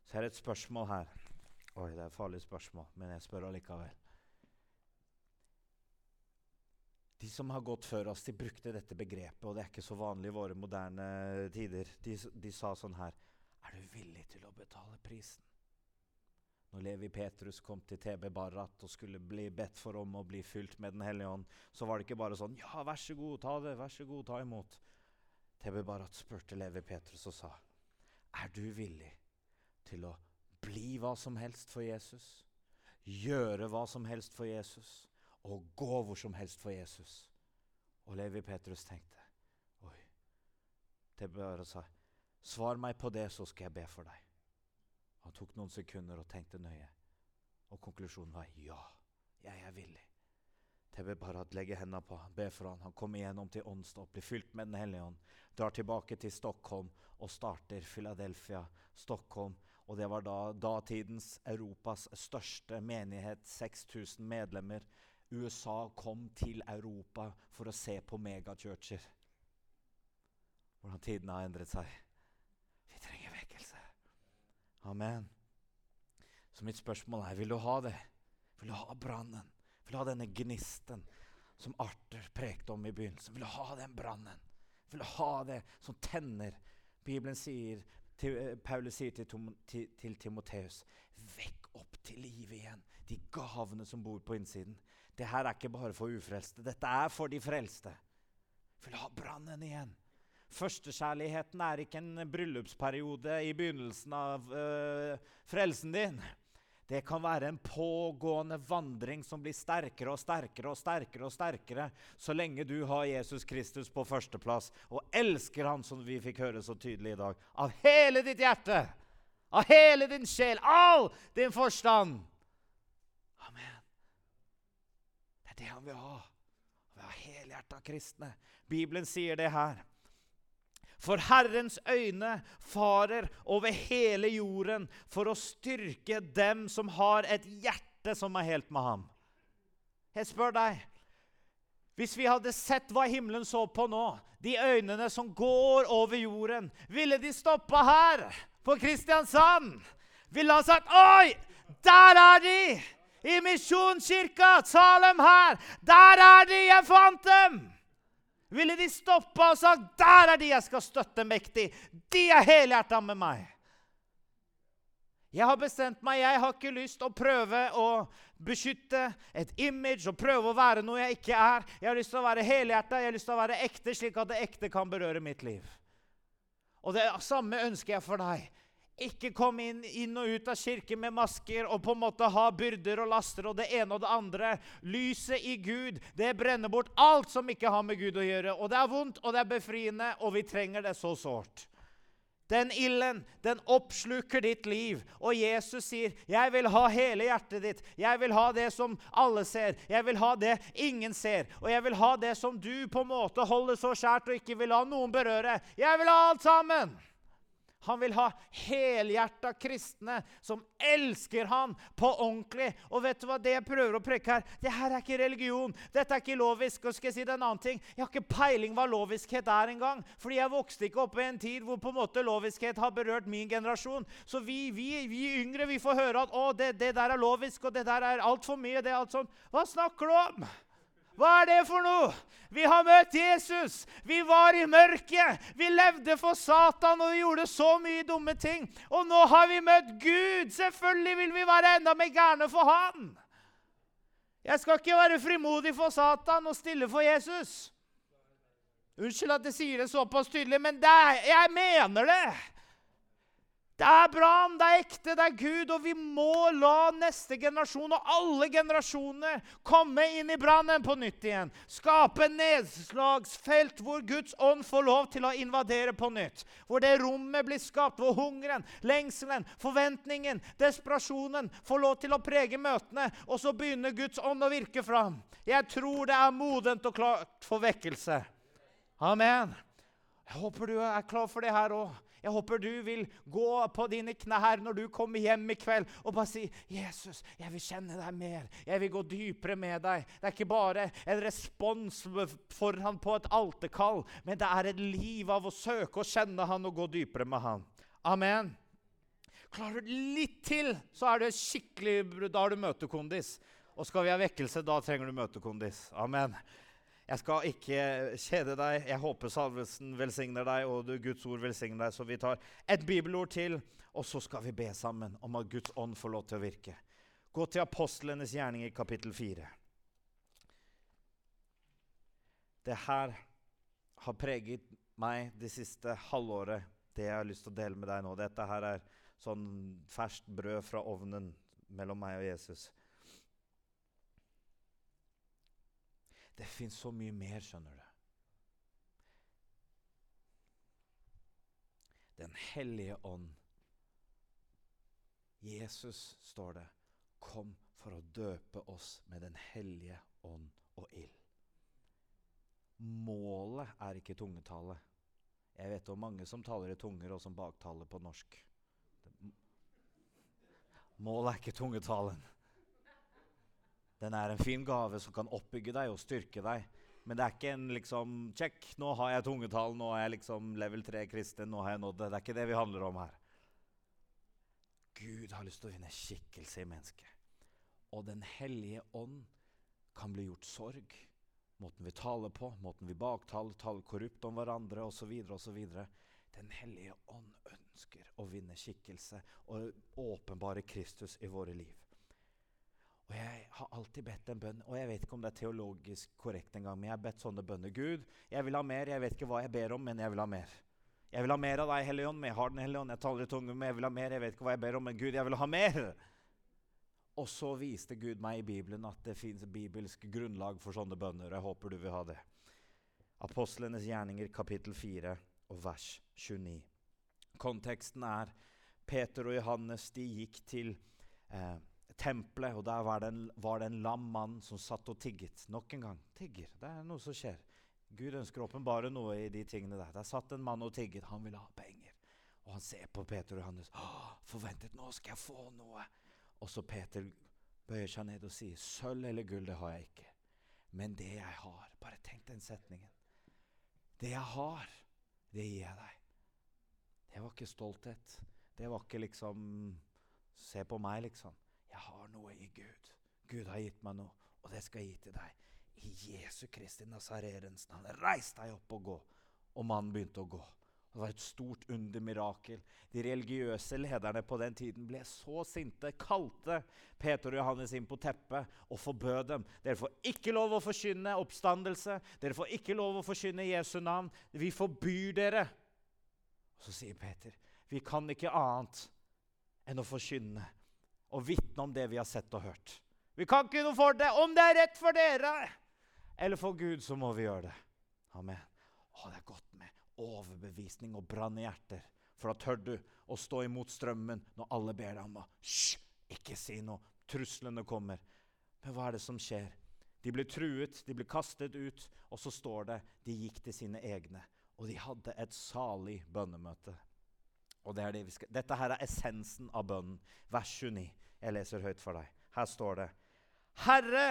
Så er det et spørsmål her. Oi, det er et farlig spørsmål, men jeg spør allikevel. De som har gått før oss, de brukte dette begrepet, og det er ikke så vanlig i våre moderne tider. De, de sa sånn her Er du villig til å betale prisen? Levi Petrus kom til TB Barat og skulle bli bedt for om å bli fylt med Den hellige ånd, så var det ikke bare sånn Ja, vær så god, ta det. Vær så god, ta imot. TB Barat spurte Levi Petrus og sa, Er du villig til å bli hva som helst for Jesus? Gjøre hva som helst for Jesus? Og gå hvor som helst for Jesus? Og Levi Petrus tenkte, Oi. TB Barat sa, Svar meg på det, så skal jeg be for deg. Han tok noen sekunder og tenkte nøye. Og konklusjonen var ja, jeg er villig. Tebe Barat legger hendene på han, ber for han. Han kommer igjennom til åndsdåp, blir fylt med Den hellige ånd, drar tilbake til Stockholm og starter Philadelphia, Stockholm. Og det var da datidens Europas største menighet, 6000 medlemmer. USA kom til Europa for å se på megachurcher. Hvordan tidene har endret seg. Amen. Så mitt spørsmål er vil du ha det. Vil du ha brannen? Vil du ha denne gnisten som Arthur prekte om i begynnelsen? Vil du ha den brannen? Vil du ha det som tenner? Bibelen sier, til, eh, Paulus sier til, til, til Timoteus Vekk opp til live igjen de gavene som bor på innsiden. Det her er ikke bare for ufrelste. Dette er for de frelste. Vil du ha brannen igjen? Førstekjærligheten er ikke en bryllupsperiode i begynnelsen av uh, frelsen din. Det kan være en pågående vandring som blir sterkere og sterkere og sterkere og sterkere så lenge du har Jesus Kristus på førsteplass og elsker Han, som vi fikk høre så tydelig i dag, av hele ditt hjerte, av hele din sjel, all din forstand. Amen. Det er det han vil ha. Han vil ha helhjerta kristne. Bibelen sier det her. For Herrens øyne farer over hele jorden for å styrke dem som har et hjerte som er helt med ham. Jeg spør deg Hvis vi hadde sett hva himmelen så på nå, de øynene som går over jorden, ville de stoppa her, på Kristiansand? Ville ha sagt Oi, der er de! I Misjonskirka, Salem her! Der er de! Jeg fant dem! Ville de stoppa og sagt 'Der er de jeg skal støtte mektig'. De er helhjerta med meg. Jeg har bestemt meg. Jeg har ikke lyst å prøve å beskytte et image og prøve å være noe jeg ikke er. Jeg har lyst til å være helhjerta, jeg har lyst til å være ekte, slik at det ekte kan berøre mitt liv. Og det samme ønsker jeg for deg. Ikke kom inn, inn, og ut av kirken med masker og på en måte ha byrder og laster og det ene og det andre. Lyset i Gud det brenner bort alt som ikke har med Gud å gjøre. Og det er vondt, og det er befriende, og vi trenger det så sårt. Den ilden, den oppsluker ditt liv. Og Jesus sier, 'Jeg vil ha hele hjertet ditt.' 'Jeg vil ha det som alle ser.' 'Jeg vil ha det ingen ser.' 'Og jeg vil ha det som du på en måte holder så skjært og ikke vil la noen berøre.' 'Jeg vil ha alt sammen.' Han vil ha helhjerta kristne som elsker han på ordentlig. Og vet du hva det jeg prøver å preke her? Det her er ikke religion. Dette er ikke lovisk. Og skal jeg si det en annen ting? Jeg har ikke peiling hva loviskhet er engang. Fordi jeg vokste ikke opp i en tid hvor på en måte loviskhet har berørt min generasjon. Så vi, vi, vi yngre vi får høre at å, det, det der er lovisk, og det der er altfor mye. det er alt sånn. Hva snakker du om? Hva er det for noe? Vi har møtt Jesus. Vi var i mørket. Vi levde for Satan, og vi gjorde så mye dumme ting. Og nå har vi møtt Gud. Selvfølgelig vil vi være enda mer gærne for Han. Jeg skal ikke være frimodig for Satan og stille for Jesus. Unnskyld at jeg sier det såpass tydelig, men det jeg mener det. Det er brann, det er ekte, det er Gud, og vi må la neste generasjon og alle generasjoner komme inn i brannen på nytt igjen. Skape nedslagsfelt hvor Guds ånd får lov til å invadere på nytt. Hvor det rommet blir skapt, hvor hungeren, lengselen, forventningen, desperasjonen får lov til å prege møtene. Og så begynner Guds ånd å virke fram. Jeg tror det er modent og klart for vekkelse. Amen. Jeg håper du er klar for det her òg. Jeg håper du vil gå på dine knær når du kommer hjem i kveld og bare si, 'Jesus, jeg vil kjenne deg mer. Jeg vil gå dypere med deg.' Det er ikke bare en respons foran på et alterkall, men det er et liv av å søke å kjenne han og gå dypere med han. Amen. Klarer du litt til, så er du skikkelig, da har du møtekondis. Og skal vi ha vekkelse, da trenger du møtekondis. Amen. Jeg skal ikke kjede deg. Jeg håper salvelsen velsigner deg, og Guds ord velsigner deg. Så vi tar et bibelord til, og så skal vi be sammen om at Guds ånd får lov til å virke. Gå til apostlenes gjerning i kapittel 4. Det her har preget meg det siste halvåret, det jeg har lyst til å dele med deg nå. Dette her er sånn ferskt brød fra ovnen mellom meg og Jesus. Det fins så mye mer, skjønner du. Den hellige ånd. Jesus, står det, kom for å døpe oss med Den hellige ånd og ild. Målet er ikke tungetale. Jeg vet om mange som taler i tunger, og som baktaler på norsk. Målet er ikke tungetalen. Den er en fin gave som kan oppbygge deg og styrke deg. Men det er ikke en liksom Check, nå har jeg tungetall, nå er jeg liksom level 3 kristen, nå har jeg nådd det. Det er ikke det vi handler om her. Gud har lyst til å vinne skikkelse i mennesket. Og Den hellige ånd kan bli gjort sorg. Måten vi taler på, måten vi baktaler, taler korrupt om hverandre osv. osv. Den hellige ånd ønsker å vinne skikkelse og åpenbare Kristus i våre liv. Og jeg har alltid bedt en bønn, og jeg vet ikke om det er teologisk korrekt engang, men jeg har bedt sånne bønner. Gud, jeg vil ha mer. Jeg vet ikke hva jeg ber om, men jeg vil ha mer. Jeg vil ha mer av deg, Hellige Ånd. Men jeg har Den hellige ånd. Jeg taler i tunge, men jeg vil ha mer. Jeg vet ikke hva jeg ber om, men Gud, jeg vil ha mer. Og så viste Gud meg i Bibelen at det fins bibelsk grunnlag for sånne bønner. Jeg håper du vil ha det. Apostlenes gjerninger, kapittel 4 og vers 29. Konteksten er Peter og Johannes de gikk til eh, tempelet, og der var det, en, var det en lam mann som satt og tigget. Nok en gang. Tigger. Det er noe som skjer. Gud ønsker å åpenbare noe i de tingene der. Der satt en mann og tigget. Han ville ha penger. Og han ser på Peter og Johannes. Forventet, nå skal jeg få noe. Og så Peter bøyer seg ned og sier, sølv eller gull, det har jeg ikke. Men det jeg har Bare tenk den setningen. Det jeg har, det gir jeg deg. Det var ikke stolthet. Det var ikke liksom Se på meg, liksom. Jeg har noe i Gud. Gud har gitt meg noe, og det skal jeg gi til deg. I Jesu Kristi Nasarerens navn. Reis deg opp og gå. Og mannen begynte å gå. Det var et stort undermirakel. De religiøse lederne på den tiden ble så sinte, kalte Peter og Johannes inn på teppet og forbød dem. Dere får ikke lov å forkynne oppstandelse. Dere får ikke lov å forkynne Jesu navn. Vi forbyr dere. Og så sier Peter, vi kan ikke annet enn å forkynne og vitne om det vi har sett og hørt. Vi kan ikke noe for det. Om det er rett for dere eller for Gud, så må vi gjøre det. Amen. Å, det er godt med overbevisning og brann i hjerter. For da tør du å stå imot strømmen når alle ber deg om å Hysj! Ikke si noe. Truslene kommer. Men hva er det som skjer? De ble truet, de ble kastet ut, og så står det de gikk til sine egne. Og de hadde et salig bønnemøte. Og det det skal, Dette her er essensen av bønnen. Vers 29. Jeg leser høyt for deg. Her står det Herre,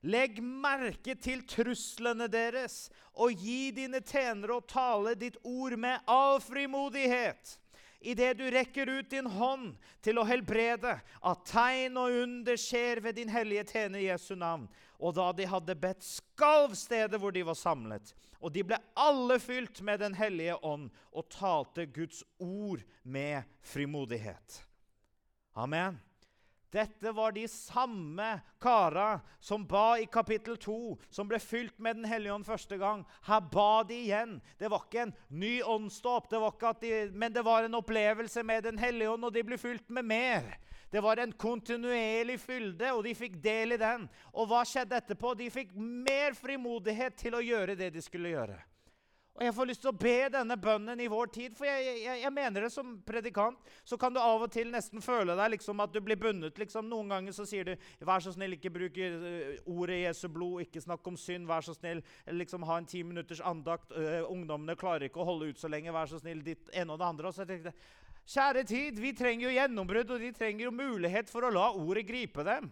Legg merke til truslene deres, og gi dine tjenere å tale ditt ord med all frimodighet. Idet du rekker ut din hånd til å helbrede, at tegn og under skjer ved din hellige tjener Jesu navn. Og da de hadde bedt, skalv stedet hvor de var samlet. Og de ble alle fylt med Den hellige ånd og talte Guds ord med frimodighet. Amen. Dette var de samme kara som ba i kapittel 2, som ble fylt med Den hellige ånd første gang. Her ba de igjen. Det var ikke en ny åndsdåp, de, men det var en opplevelse med Den hellige ånd, og de ble fylt med mer. Det var en kontinuerlig fylde, og de fikk del i den. Og hva skjedde etterpå? De fikk mer frimodighet til å gjøre det de skulle gjøre. Og Jeg får lyst til å be denne bønnen i vår tid, for jeg, jeg, jeg, mener det som predikant. Så kan du av og til nesten føle deg liksom at du blir bundet. Liksom. Noen ganger så sier du 'Vær så snill, ikke bruk uh, ordet Jesu blod, ikke snakk om synd'. 'Vær så snill, liksom ha en ti minutters andakt'. Uh, 'Ungdommene klarer ikke å holde ut så lenge. Vær så snill', ditt ene og det andre. Og så tenkte jeg, Kjære tid, vi trenger jo gjennombrudd, og de trenger jo mulighet for å la ordet gripe dem.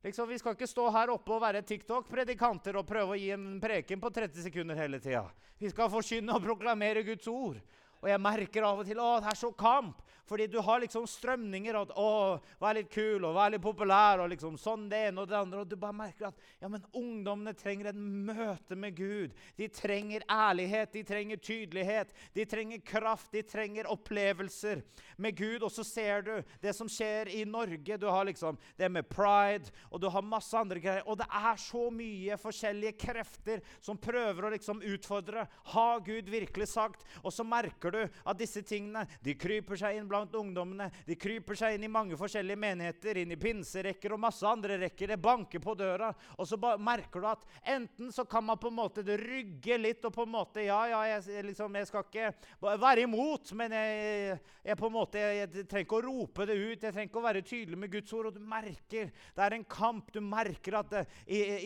Liksom, vi skal ikke stå her oppe og være TikTok-predikanter og prøve å gi en preken på 30 sekunder hele tida. Vi skal forkynne og proklamere Guds ord. Og jeg merker av og til at det er så kamp. Fordi du har liksom strømninger at å, vær litt kul og vær litt populær. og liksom sånn det ene og det andre, og Du bare merker at ja, men ungdommene trenger et møte med Gud. De trenger ærlighet, de trenger tydelighet, de trenger kraft, de trenger opplevelser med Gud. Og så ser du det som skjer i Norge. Du har liksom det med pride, og du har masse andre greier. Og det er så mye forskjellige krefter som prøver å liksom utfordre. Har Gud virkelig sagt? Og så merker du at disse tingene de kryper seg inn blant blant ungdommene. De kryper seg inn i mange forskjellige menigheter, inn i pinserekker og masse andre rekker. Det banker på døra, og så merker du at enten så kan man på en måte rygge litt og på en måte Ja, ja, jeg, liksom, jeg skal ikke være imot, men jeg, jeg på en måte, jeg, jeg, trenger ikke å rope det ut. Jeg trenger ikke å være tydelig med Guds ord. Og du merker det er en kamp. Du merker at det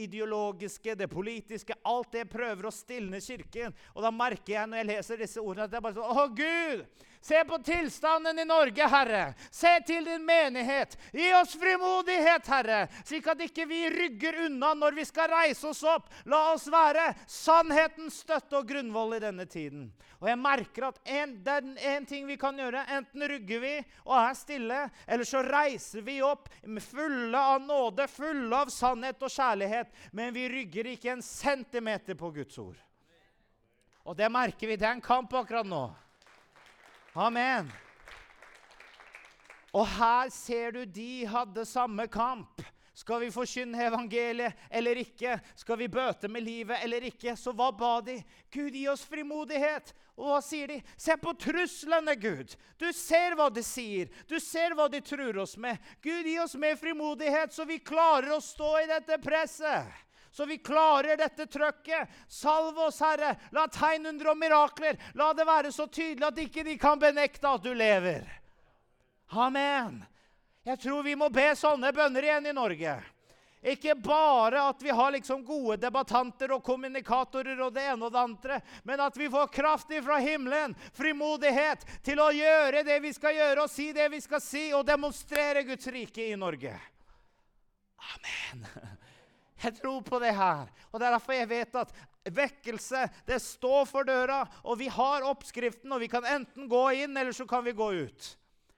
ideologiske, det politiske, alt det prøver å stilne Kirken. Og da merker jeg når jeg leser disse ordene, at er bare sånn Å, Gud! Se på tilstanden i Norge, Herre. Se til din menighet. Gi oss frimodighet, Herre, slik at ikke vi rygger unna når vi skal reise oss opp. La oss være sannhetens støtte og grunnvoll i denne tiden. Og jeg merker at en, det er én ting vi kan gjøre. Enten rygger vi og er stille, eller så reiser vi opp fulle av nåde, fulle av sannhet og kjærlighet. Men vi rygger ikke en centimeter på Guds ord. Og det merker vi. Det er en kamp akkurat nå. Amen. Og her ser du de hadde samme kamp. Skal vi forkynne evangeliet eller ikke? Skal vi bøte med livet eller ikke? Så hva ba de? Gud, gi oss frimodighet. Og hva sier de? Se på truslene, Gud. Du ser hva de sier. Du ser hva de truer oss med. Gud, gi oss mer frimodighet, så vi klarer å stå i dette presset så vi klarer dette trøkket. Salv oss, Herre. La tegn, under og mirakler. La det være så tydelig at ikke de kan benekte at du lever. Amen. Jeg tror vi må be sånne bønner igjen i Norge. Ikke bare at vi har liksom gode debattanter og kommunikatorer og det ene og det andre, men at vi får kraft fra himmelen, frimodighet til å gjøre det vi skal gjøre, og si det vi skal si, og demonstrere Guds rike i Norge. Amen. Jeg tror på det her. Og Det er derfor jeg vet at vekkelse det står for døra. Og vi har oppskriften, og vi kan enten gå inn, eller så kan vi gå ut.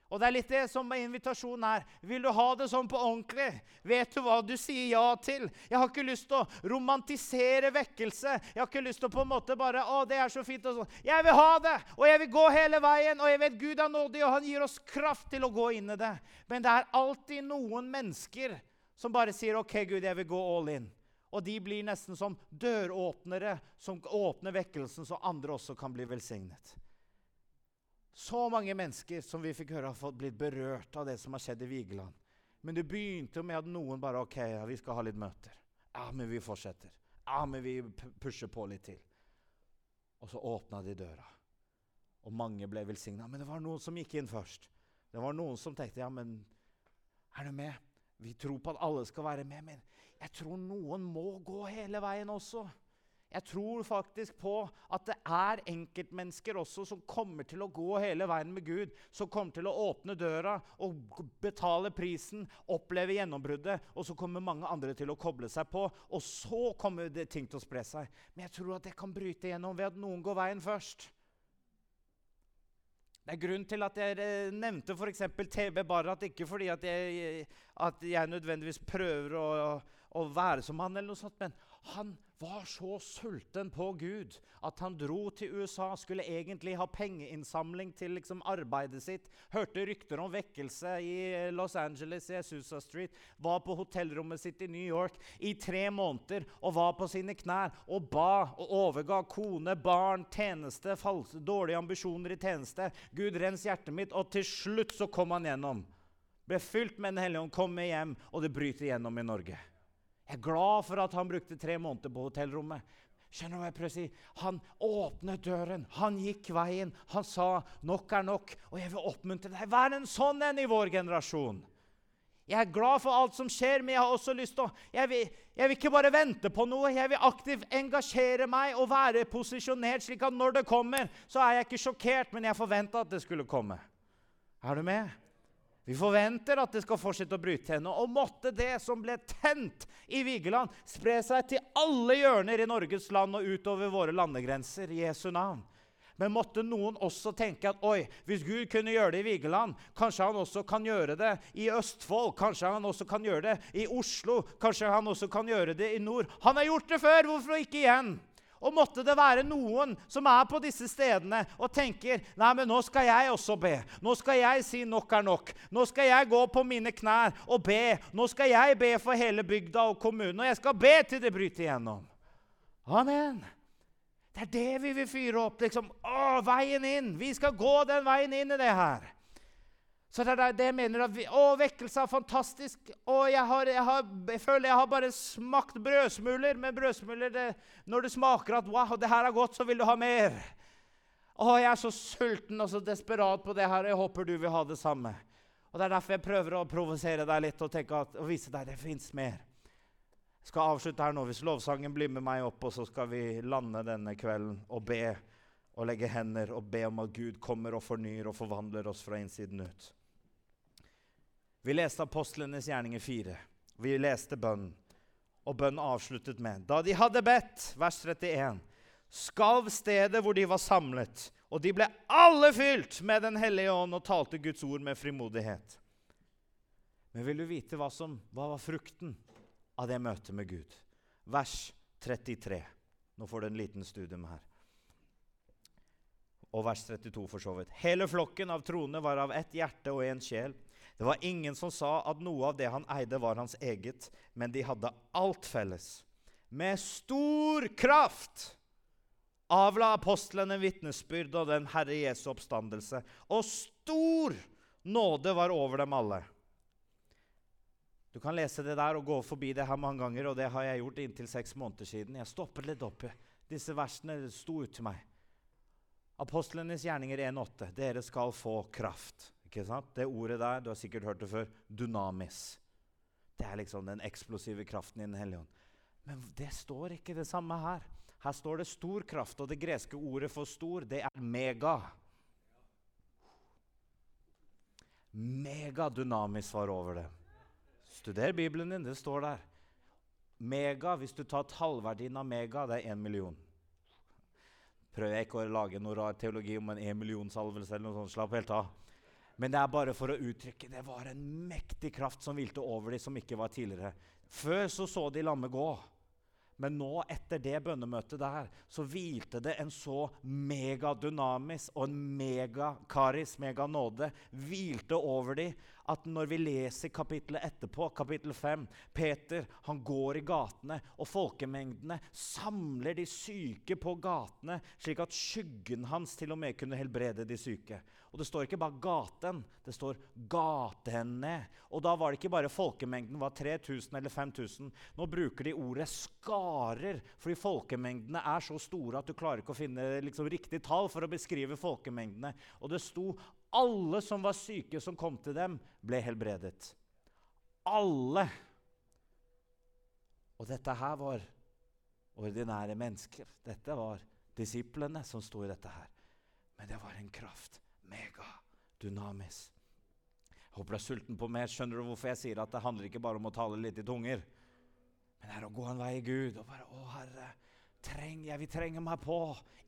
Og det er litt det som er invitasjonen her. Vil du ha det sånn på ordentlig? Vet du hva du sier ja til? Jeg har ikke lyst til å romantisere vekkelse. Jeg har ikke lyst til å på en måte bare Å, det er så fint og sånn. Jeg vil ha det, og jeg vil gå hele veien. Og jeg vet Gud er nådig, og han gir oss kraft til å gå inn i det. Men det er alltid noen mennesker som bare sier OK, Gud, jeg vil gå all in. Og de blir nesten som døråpnere som åpner vekkelsen, så andre også kan bli velsignet. Så mange mennesker som vi fikk høre har fått blitt berørt av det som har skjedd i Vigeland. Men det begynte med at noen bare OK, ja, vi skal ha litt møter. Ja, men vi fortsetter. Ja, men vi pusher på litt til. Og så åpna de døra. Og mange ble velsigna. Men det var noen som gikk inn først. Det var noen som tenkte ja, men er du med? Vi tror på at alle skal være med, men jeg tror noen må gå hele veien også. Jeg tror faktisk på at det er enkeltmennesker også som kommer til å gå hele veien med Gud. Som kommer til å åpne døra og betale prisen, oppleve gjennombruddet. Og så kommer mange andre til å koble seg på, og så kommer det ting til å spre seg. Men jeg tror at det kan bryte gjennom ved at noen går veien først. Det er grunn til at jeg eh, nevnte f.eks. TB Barrat, ikke fordi at jeg, at jeg nødvendigvis prøver å, å, være som han, eller noe sånt, men han var så sulten på Gud at han dro til USA. Skulle egentlig ha pengeinnsamling til liksom, arbeidet sitt. Hørte rykter om vekkelse i Los Angeles, i Susa Street. Var på hotellrommet sitt i New York i tre måneder og var på sine knær og ba og overga kone, barn, tjeneste, false, dårlige ambisjoner i tjeneste. Gud, rens hjertet mitt. Og til slutt så kom han gjennom. Ble fylt med Den hellige ånd, kom hjem, og det bryter gjennom i Norge. Jeg er glad for at han brukte tre måneder på hotellrommet. Skjønner du hva jeg prøver å si? Han åpnet døren, han gikk veien. Han sa 'nok er nok', og jeg vil oppmuntre deg. Vær en sånn en i vår generasjon. Jeg er glad for alt som skjer, men jeg har også lyst til å jeg vil, jeg vil ikke bare vente på noe. Jeg vil aktivt engasjere meg og være posisjonert, slik at når det kommer, så er jeg ikke sjokkert, men jeg forventa at det skulle komme. Er du med? Vi forventer at det skal fortsette å bryte henne. Og måtte det som ble tent i Vigeland, spre seg til alle hjørner i Norges land og utover våre landegrenser i Jesu navn. Men måtte noen også tenke at oi, hvis Gud kunne gjøre det i Vigeland, kanskje han også kan gjøre det i Østfold, kanskje han også kan gjøre det i Oslo, kanskje han også kan gjøre det i nord. Han har gjort det før, hvorfor ikke igjen? Og måtte det være noen som er på disse stedene og tenker nei, men nå skal jeg også be. Nå skal jeg si nok er nok. Nå skal jeg gå på mine knær og be. Nå skal jeg be for hele bygda og kommunen. Og jeg skal be til det bryter igjennom. Amen. Det er det vi vil fyre opp. liksom, å, Veien inn. Vi skal gå den veien inn i det her. Så det er det jeg mener. at vi, Å, vekkelse er fantastisk. Å, jeg, har, jeg, har, jeg, føler jeg har bare smakt brødsmuler. Men brødsmuler, det, når du smaker at wow, det her er godt, så vil du ha mer. Å, jeg er så sulten og så desperat på det her. Jeg håper du vil ha det samme. Og Det er derfor jeg prøver å provosere deg litt og, at, og vise deg det fins mer. Jeg skal avslutte her nå. Hvis lovsangen blir med meg opp, og så skal vi lande denne kvelden og be og legge hender og be om at Gud kommer og fornyer og forvandler oss fra innsiden ut. Vi leste apostlenes gjerninger 4. Vi leste bønnen. Og bønnen avsluttet med Da de hadde bedt, vers 31, skalv stedet hvor de var samlet, og de ble alle fylt med Den hellige ånd og talte Guds ord med frimodighet. Men vil du vite hva, som, hva var frukten av det møtet med Gud? Vers 33. Nå får du en liten studium her. Og vers 32, for så vidt. Hele flokken av troende var av ett hjerte og én sjel. Det var ingen som sa at noe av det han eide, var hans eget, men de hadde alt felles. Med stor kraft avla apostlene vitnesbyrd og den Herre Jesu oppstandelse. Og stor nåde var over dem alle. Du kan lese det der og gå forbi det her mange ganger, og det har jeg gjort inntil seks måneder siden. Jeg stoppet litt opp. Disse versene sto ut til meg. Apostlenes gjerninger 1,8. Dere skal få kraft. Ikke sant? Det ordet der, du har sikkert hørt det før, dunamis. Det er liksom den eksplosive kraften i Den hellige ånd. Men det står ikke det samme her. Her står det stor kraft, og det greske ordet for stor, det er mega. Megadynamis var over det. Studer Bibelen din, det står der. Mega, hvis du tar tallverdien av mega, det er én million. Prøver jeg ikke å lage noe rar teologi om en én million-salvelse eller noe sånt. Slapp helt av. Men det er bare for å uttrykke det var en mektig kraft som hvilte over dem, som ikke var tidligere. Før så så de lammet gå. Men nå, etter det bønnemøtet der, så hvilte det en så megadynamis og en megakaris, meganåde, hvilte over dem at når vi leser kapittelet etterpå, kapittel 5 Peter han går i gatene, og folkemengdene samler de syke på gatene, slik at skyggen hans til og med kunne helbrede de syke. Og det står ikke bare 'gaten', det står 'gatene'. Og da var det ikke bare folkemengden var 3000 eller 5000. Nå bruker de ordet 'skarer', fordi folkemengdene er så store at du klarer ikke å finne liksom, riktig tall for å beskrive folkemengdene. Og det sto alle som var syke som kom til dem, ble helbredet. Alle. Og dette her var ordinære mennesker. Dette var disiplene som sto i dette her. Men det var en kraft megadynamisk. Jeg håper du er sulten på mer. Skjønner du hvorfor jeg sier at det handler ikke bare om å tale litt i tunger, men det er å gå en vei i Gud og bare Å, Herre, treng, jeg vil trenge meg på.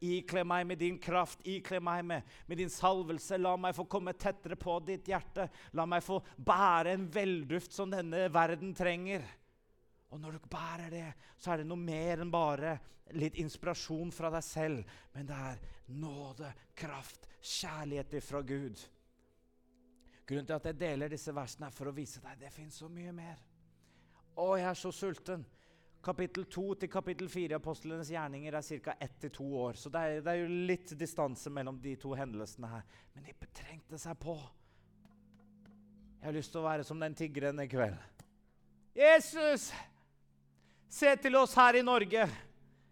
Ikle meg med din kraft, ikle meg med, med din salvelse. La meg få komme tettere på ditt hjerte. La meg få bære en velduft som denne verden trenger. Og når du bærer det, så er det noe mer enn bare litt inspirasjon fra deg selv. Men det er nåde, kraft, kjærlighet fra Gud. Grunnen til at jeg deler disse versene, er for å vise deg det fins så mye mer. Å, jeg er så sulten. Kapittel 2 til kapittel 4 i apostlenes gjerninger er ca. 1-2 år. Så det er, det er, jo litt distanse mellom de to hendelsene her. Men de betrengte seg på. Jeg har lyst til å være som den tiggeren i kveld. Jesus, se til oss her i Norge.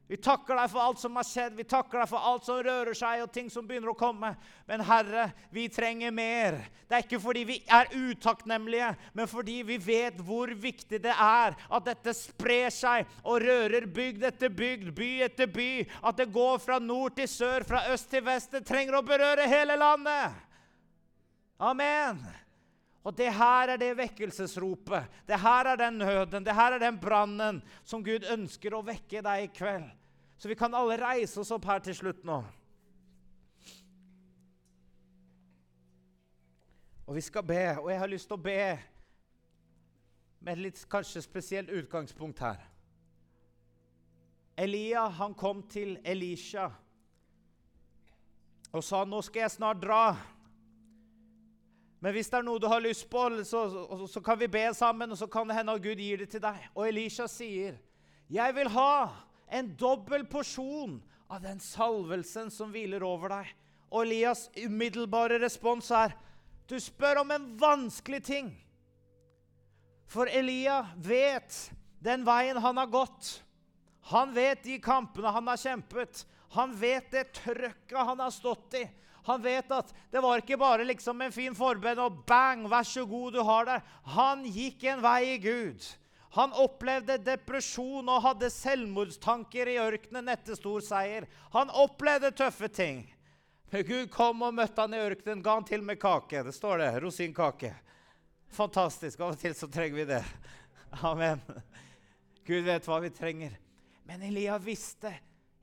Vi takker deg for alt som har skjedd, vi takker deg for alt som rører seg, og ting som begynner å komme. Men Herre, vi trenger mer. Det er ikke fordi vi er utakknemlige, men fordi vi vet hvor viktig det er at dette sprer seg og rører bygd etter bygd, by etter by. At det går fra nord til sør, fra øst til vest. Det trenger å berøre hele landet. Amen. Og det her er det vekkelsesropet. Det her er den nøden, det her er den brannen som Gud ønsker å vekke deg i kveld. Så vi kan alle reise oss opp her til slutt nå. Og vi skal be, og jeg har lyst til å be med et litt kanskje spesielt utgangspunkt her. Elia han kom til Elisha og sa, 'Nå skal jeg snart dra.' Men hvis det er noe du har lyst på, så, så, så, kan vi be sammen, og så kan det hende at Gud gir det til deg. Og Elisha sier, 'Jeg vil ha en dobbel porsjon av den salvelsen som hviler over deg.' Og Elias' umiddelbare respons er, 'Du spør om en vanskelig ting.' For Elia vet den veien han har gått. Han vet de kampene han har kjempet. Han vet det trøkket han har stått i. Han vet at det var ikke bare liksom en fin forbønn og bang, vær så god, du har det. Han gikk en vei i Gud. Han opplevde depresjon og hadde selvmordstanker i ørkenen etter stor seier. Han opplevde tøffe ting. Men Gud kom og møtte han i ørkenen, ga han til med kake. Det står det. Rosinkake. Fantastisk. Av og til så trenger vi det. Amen. Gud vet hva vi trenger. Men Elia visste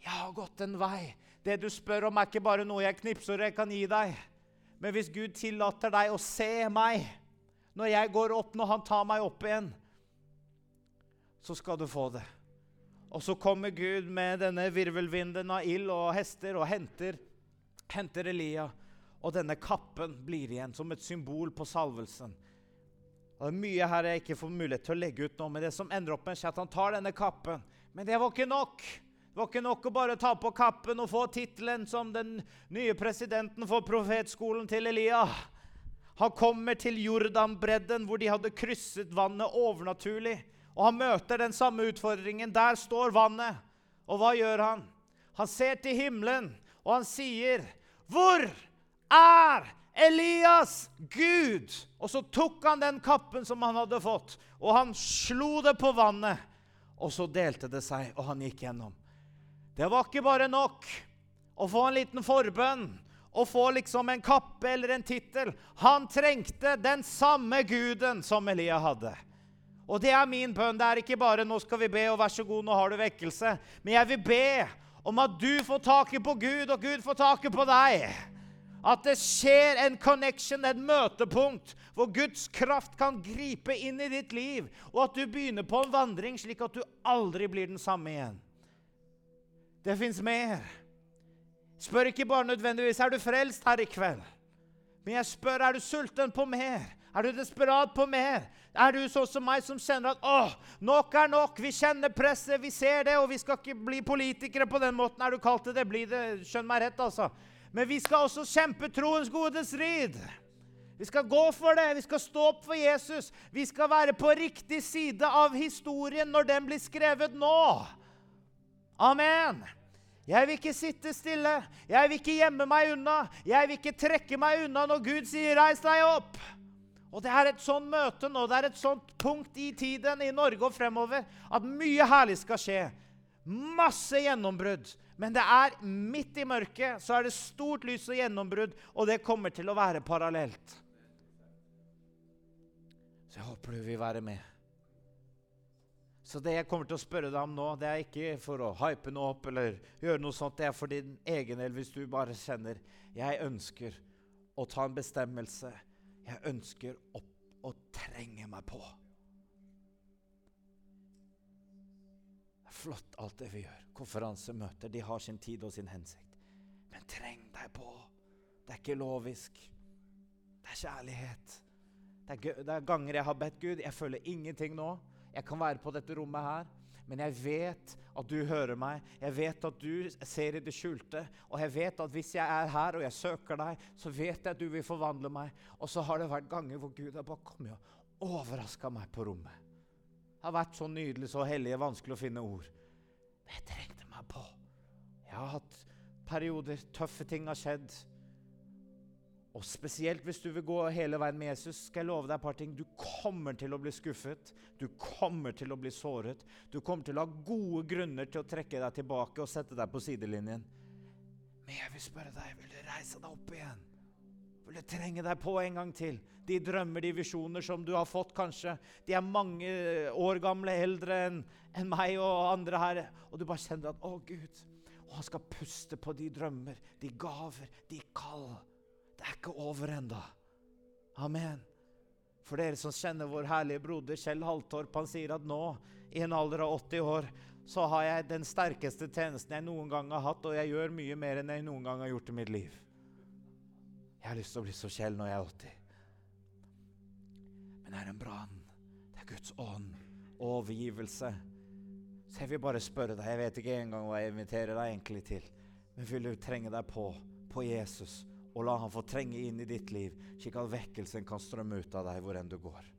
jeg har gått en vei. Det du spør om, er ikke bare noe jeg knipser og jeg kan gi deg. Men hvis Gud tillater deg å se meg når jeg går opp, når han tar meg opp igjen, så skal du få det. Og så kommer Gud med denne virvelvinden av ild og hester og henter, henter Elia. Og denne kappen blir igjen som et symbol på salvelsen. Og det er mye her jeg ikke får mulighet til å legge ut nå, men det som ender opp med, er at han tar denne kappen. Men det var ikke nok. Det var ikke nok å bare ta på kappen og få tittelen som den nye presidenten for profetskolen til Elia. Han kommer til Jordanbredden, hvor de hadde krysset vannet overnaturlig. Og han møter den samme utfordringen. Der står vannet. Og hva gjør han? Han ser til himmelen, og han sier, 'Hvor er Elias Gud?' Og så tok han den kappen som han hadde fått, og han slo det på vannet. Og så delte det seg, og han gikk gjennom. Det var ikke bare nok å få en liten forbønn og få liksom en kappe eller en tittel. Han trengte den samme guden som Elia hadde. Og det er min bønn. Det er ikke bare 'nå skal vi be', og 'vær så god, nå har du vekkelse'. Men jeg vil be om at du får taket på Gud, og Gud får taket på deg. At det skjer en connection, et møtepunkt, hvor Guds kraft kan gripe inn i ditt liv, og at du begynner på en vandring slik at du aldri blir den samme igjen. Det fins mer. Spør ikke bare nødvendigvis er du frelst her i kveld. Men jeg spør er du sulten på mer. Er du desperat på mer? Er du sånn som meg som kjenner at åh, nok er nok? Vi kjenner presset, vi ser det, og vi skal ikke bli politikere på den måten. Er du kalt til det? Bli det. Skjønn meg rett, altså. Men vi skal også kjempe troens gode strid. Vi skal gå for det. Vi skal stå opp for Jesus. Vi skal være på riktig side av historien når den blir skrevet nå. Amen. Jeg vil ikke sitte stille. Jeg vil ikke gjemme meg unna. Jeg vil ikke trekke meg unna når Gud sier 'reis deg opp'. Og Det er et sånt møte nå, det er et sånt punkt i tiden i Norge og fremover at mye herlig skal skje. Masse gjennombrudd. Men det er midt i mørket så er det stort lys og gjennombrudd, og det kommer til å være parallelt. Så jeg håper du vil være med. Så det jeg kommer til å spørre deg om nå, det er ikke for å hype noe opp eller gjøre noe sånt. Det er for din egen del, hvis du bare kjenner jeg ønsker å ta en bestemmelse. Jeg ønsker opp og trenge meg på. Det er flott, alt det vi gjør. Konferansemøter de har sin tid og sin hensikt. Men treng deg på. Det er ikke lovisk. Det er kjærlighet. Det er, det er ganger jeg har bedt Gud. Jeg føler ingenting nå. Jeg kan være på dette rommet her. Men jeg vet at du hører meg, jeg vet at du ser i det skjulte. Og jeg vet at hvis jeg er her og jeg søker deg, så vet jeg at du vil forvandle meg. Og så har det vært ganger hvor Gud har bare kommet og overraska meg på rommet. Det har vært så nydelig, så hellig, vanskelig å finne ord. Men jeg trengte meg på. Jeg har hatt perioder, tøffe ting har skjedd. Og spesielt hvis du vil gå hele veien med Jesus, skal jeg love deg et par ting. Du kommer til å bli skuffet. Du kommer til å bli såret. Du kommer til å ha gode grunner til å trekke deg tilbake og sette deg på sidelinjen. Men jeg vil spørre deg, vil du reise deg opp igjen? Vil du trenge deg på en gang til? De drømmer, de visjoner som du har fått, kanskje. De er mange år gamle, eldre enn en meg og andre her. Og du bare kjenner at 'Å, Gud'. Og han skal puste på de drømmer, de gaver, de kall. Det er ikke over enda. Amen. For dere som kjenner vår herlige broder Kjell Haltorp, han sier at nå, i en alder av 80 år, så har jeg den sterkeste tjenesten jeg noen gang har hatt, og jeg gjør mye mer enn jeg noen gang har gjort i mitt liv. Jeg har lyst til å bli så Kjell når jeg er 80. Men det er en brann. Det er Guds ånd. Overgivelse. Så jeg vil bare spørre deg, jeg vet ikke engang hva jeg inviterer deg egentlig til, men vil du trenge deg på, på Jesus? Og la han få trenge inn i ditt liv, slik at vekkelsen kan strømme ut av deg hvor enn du går.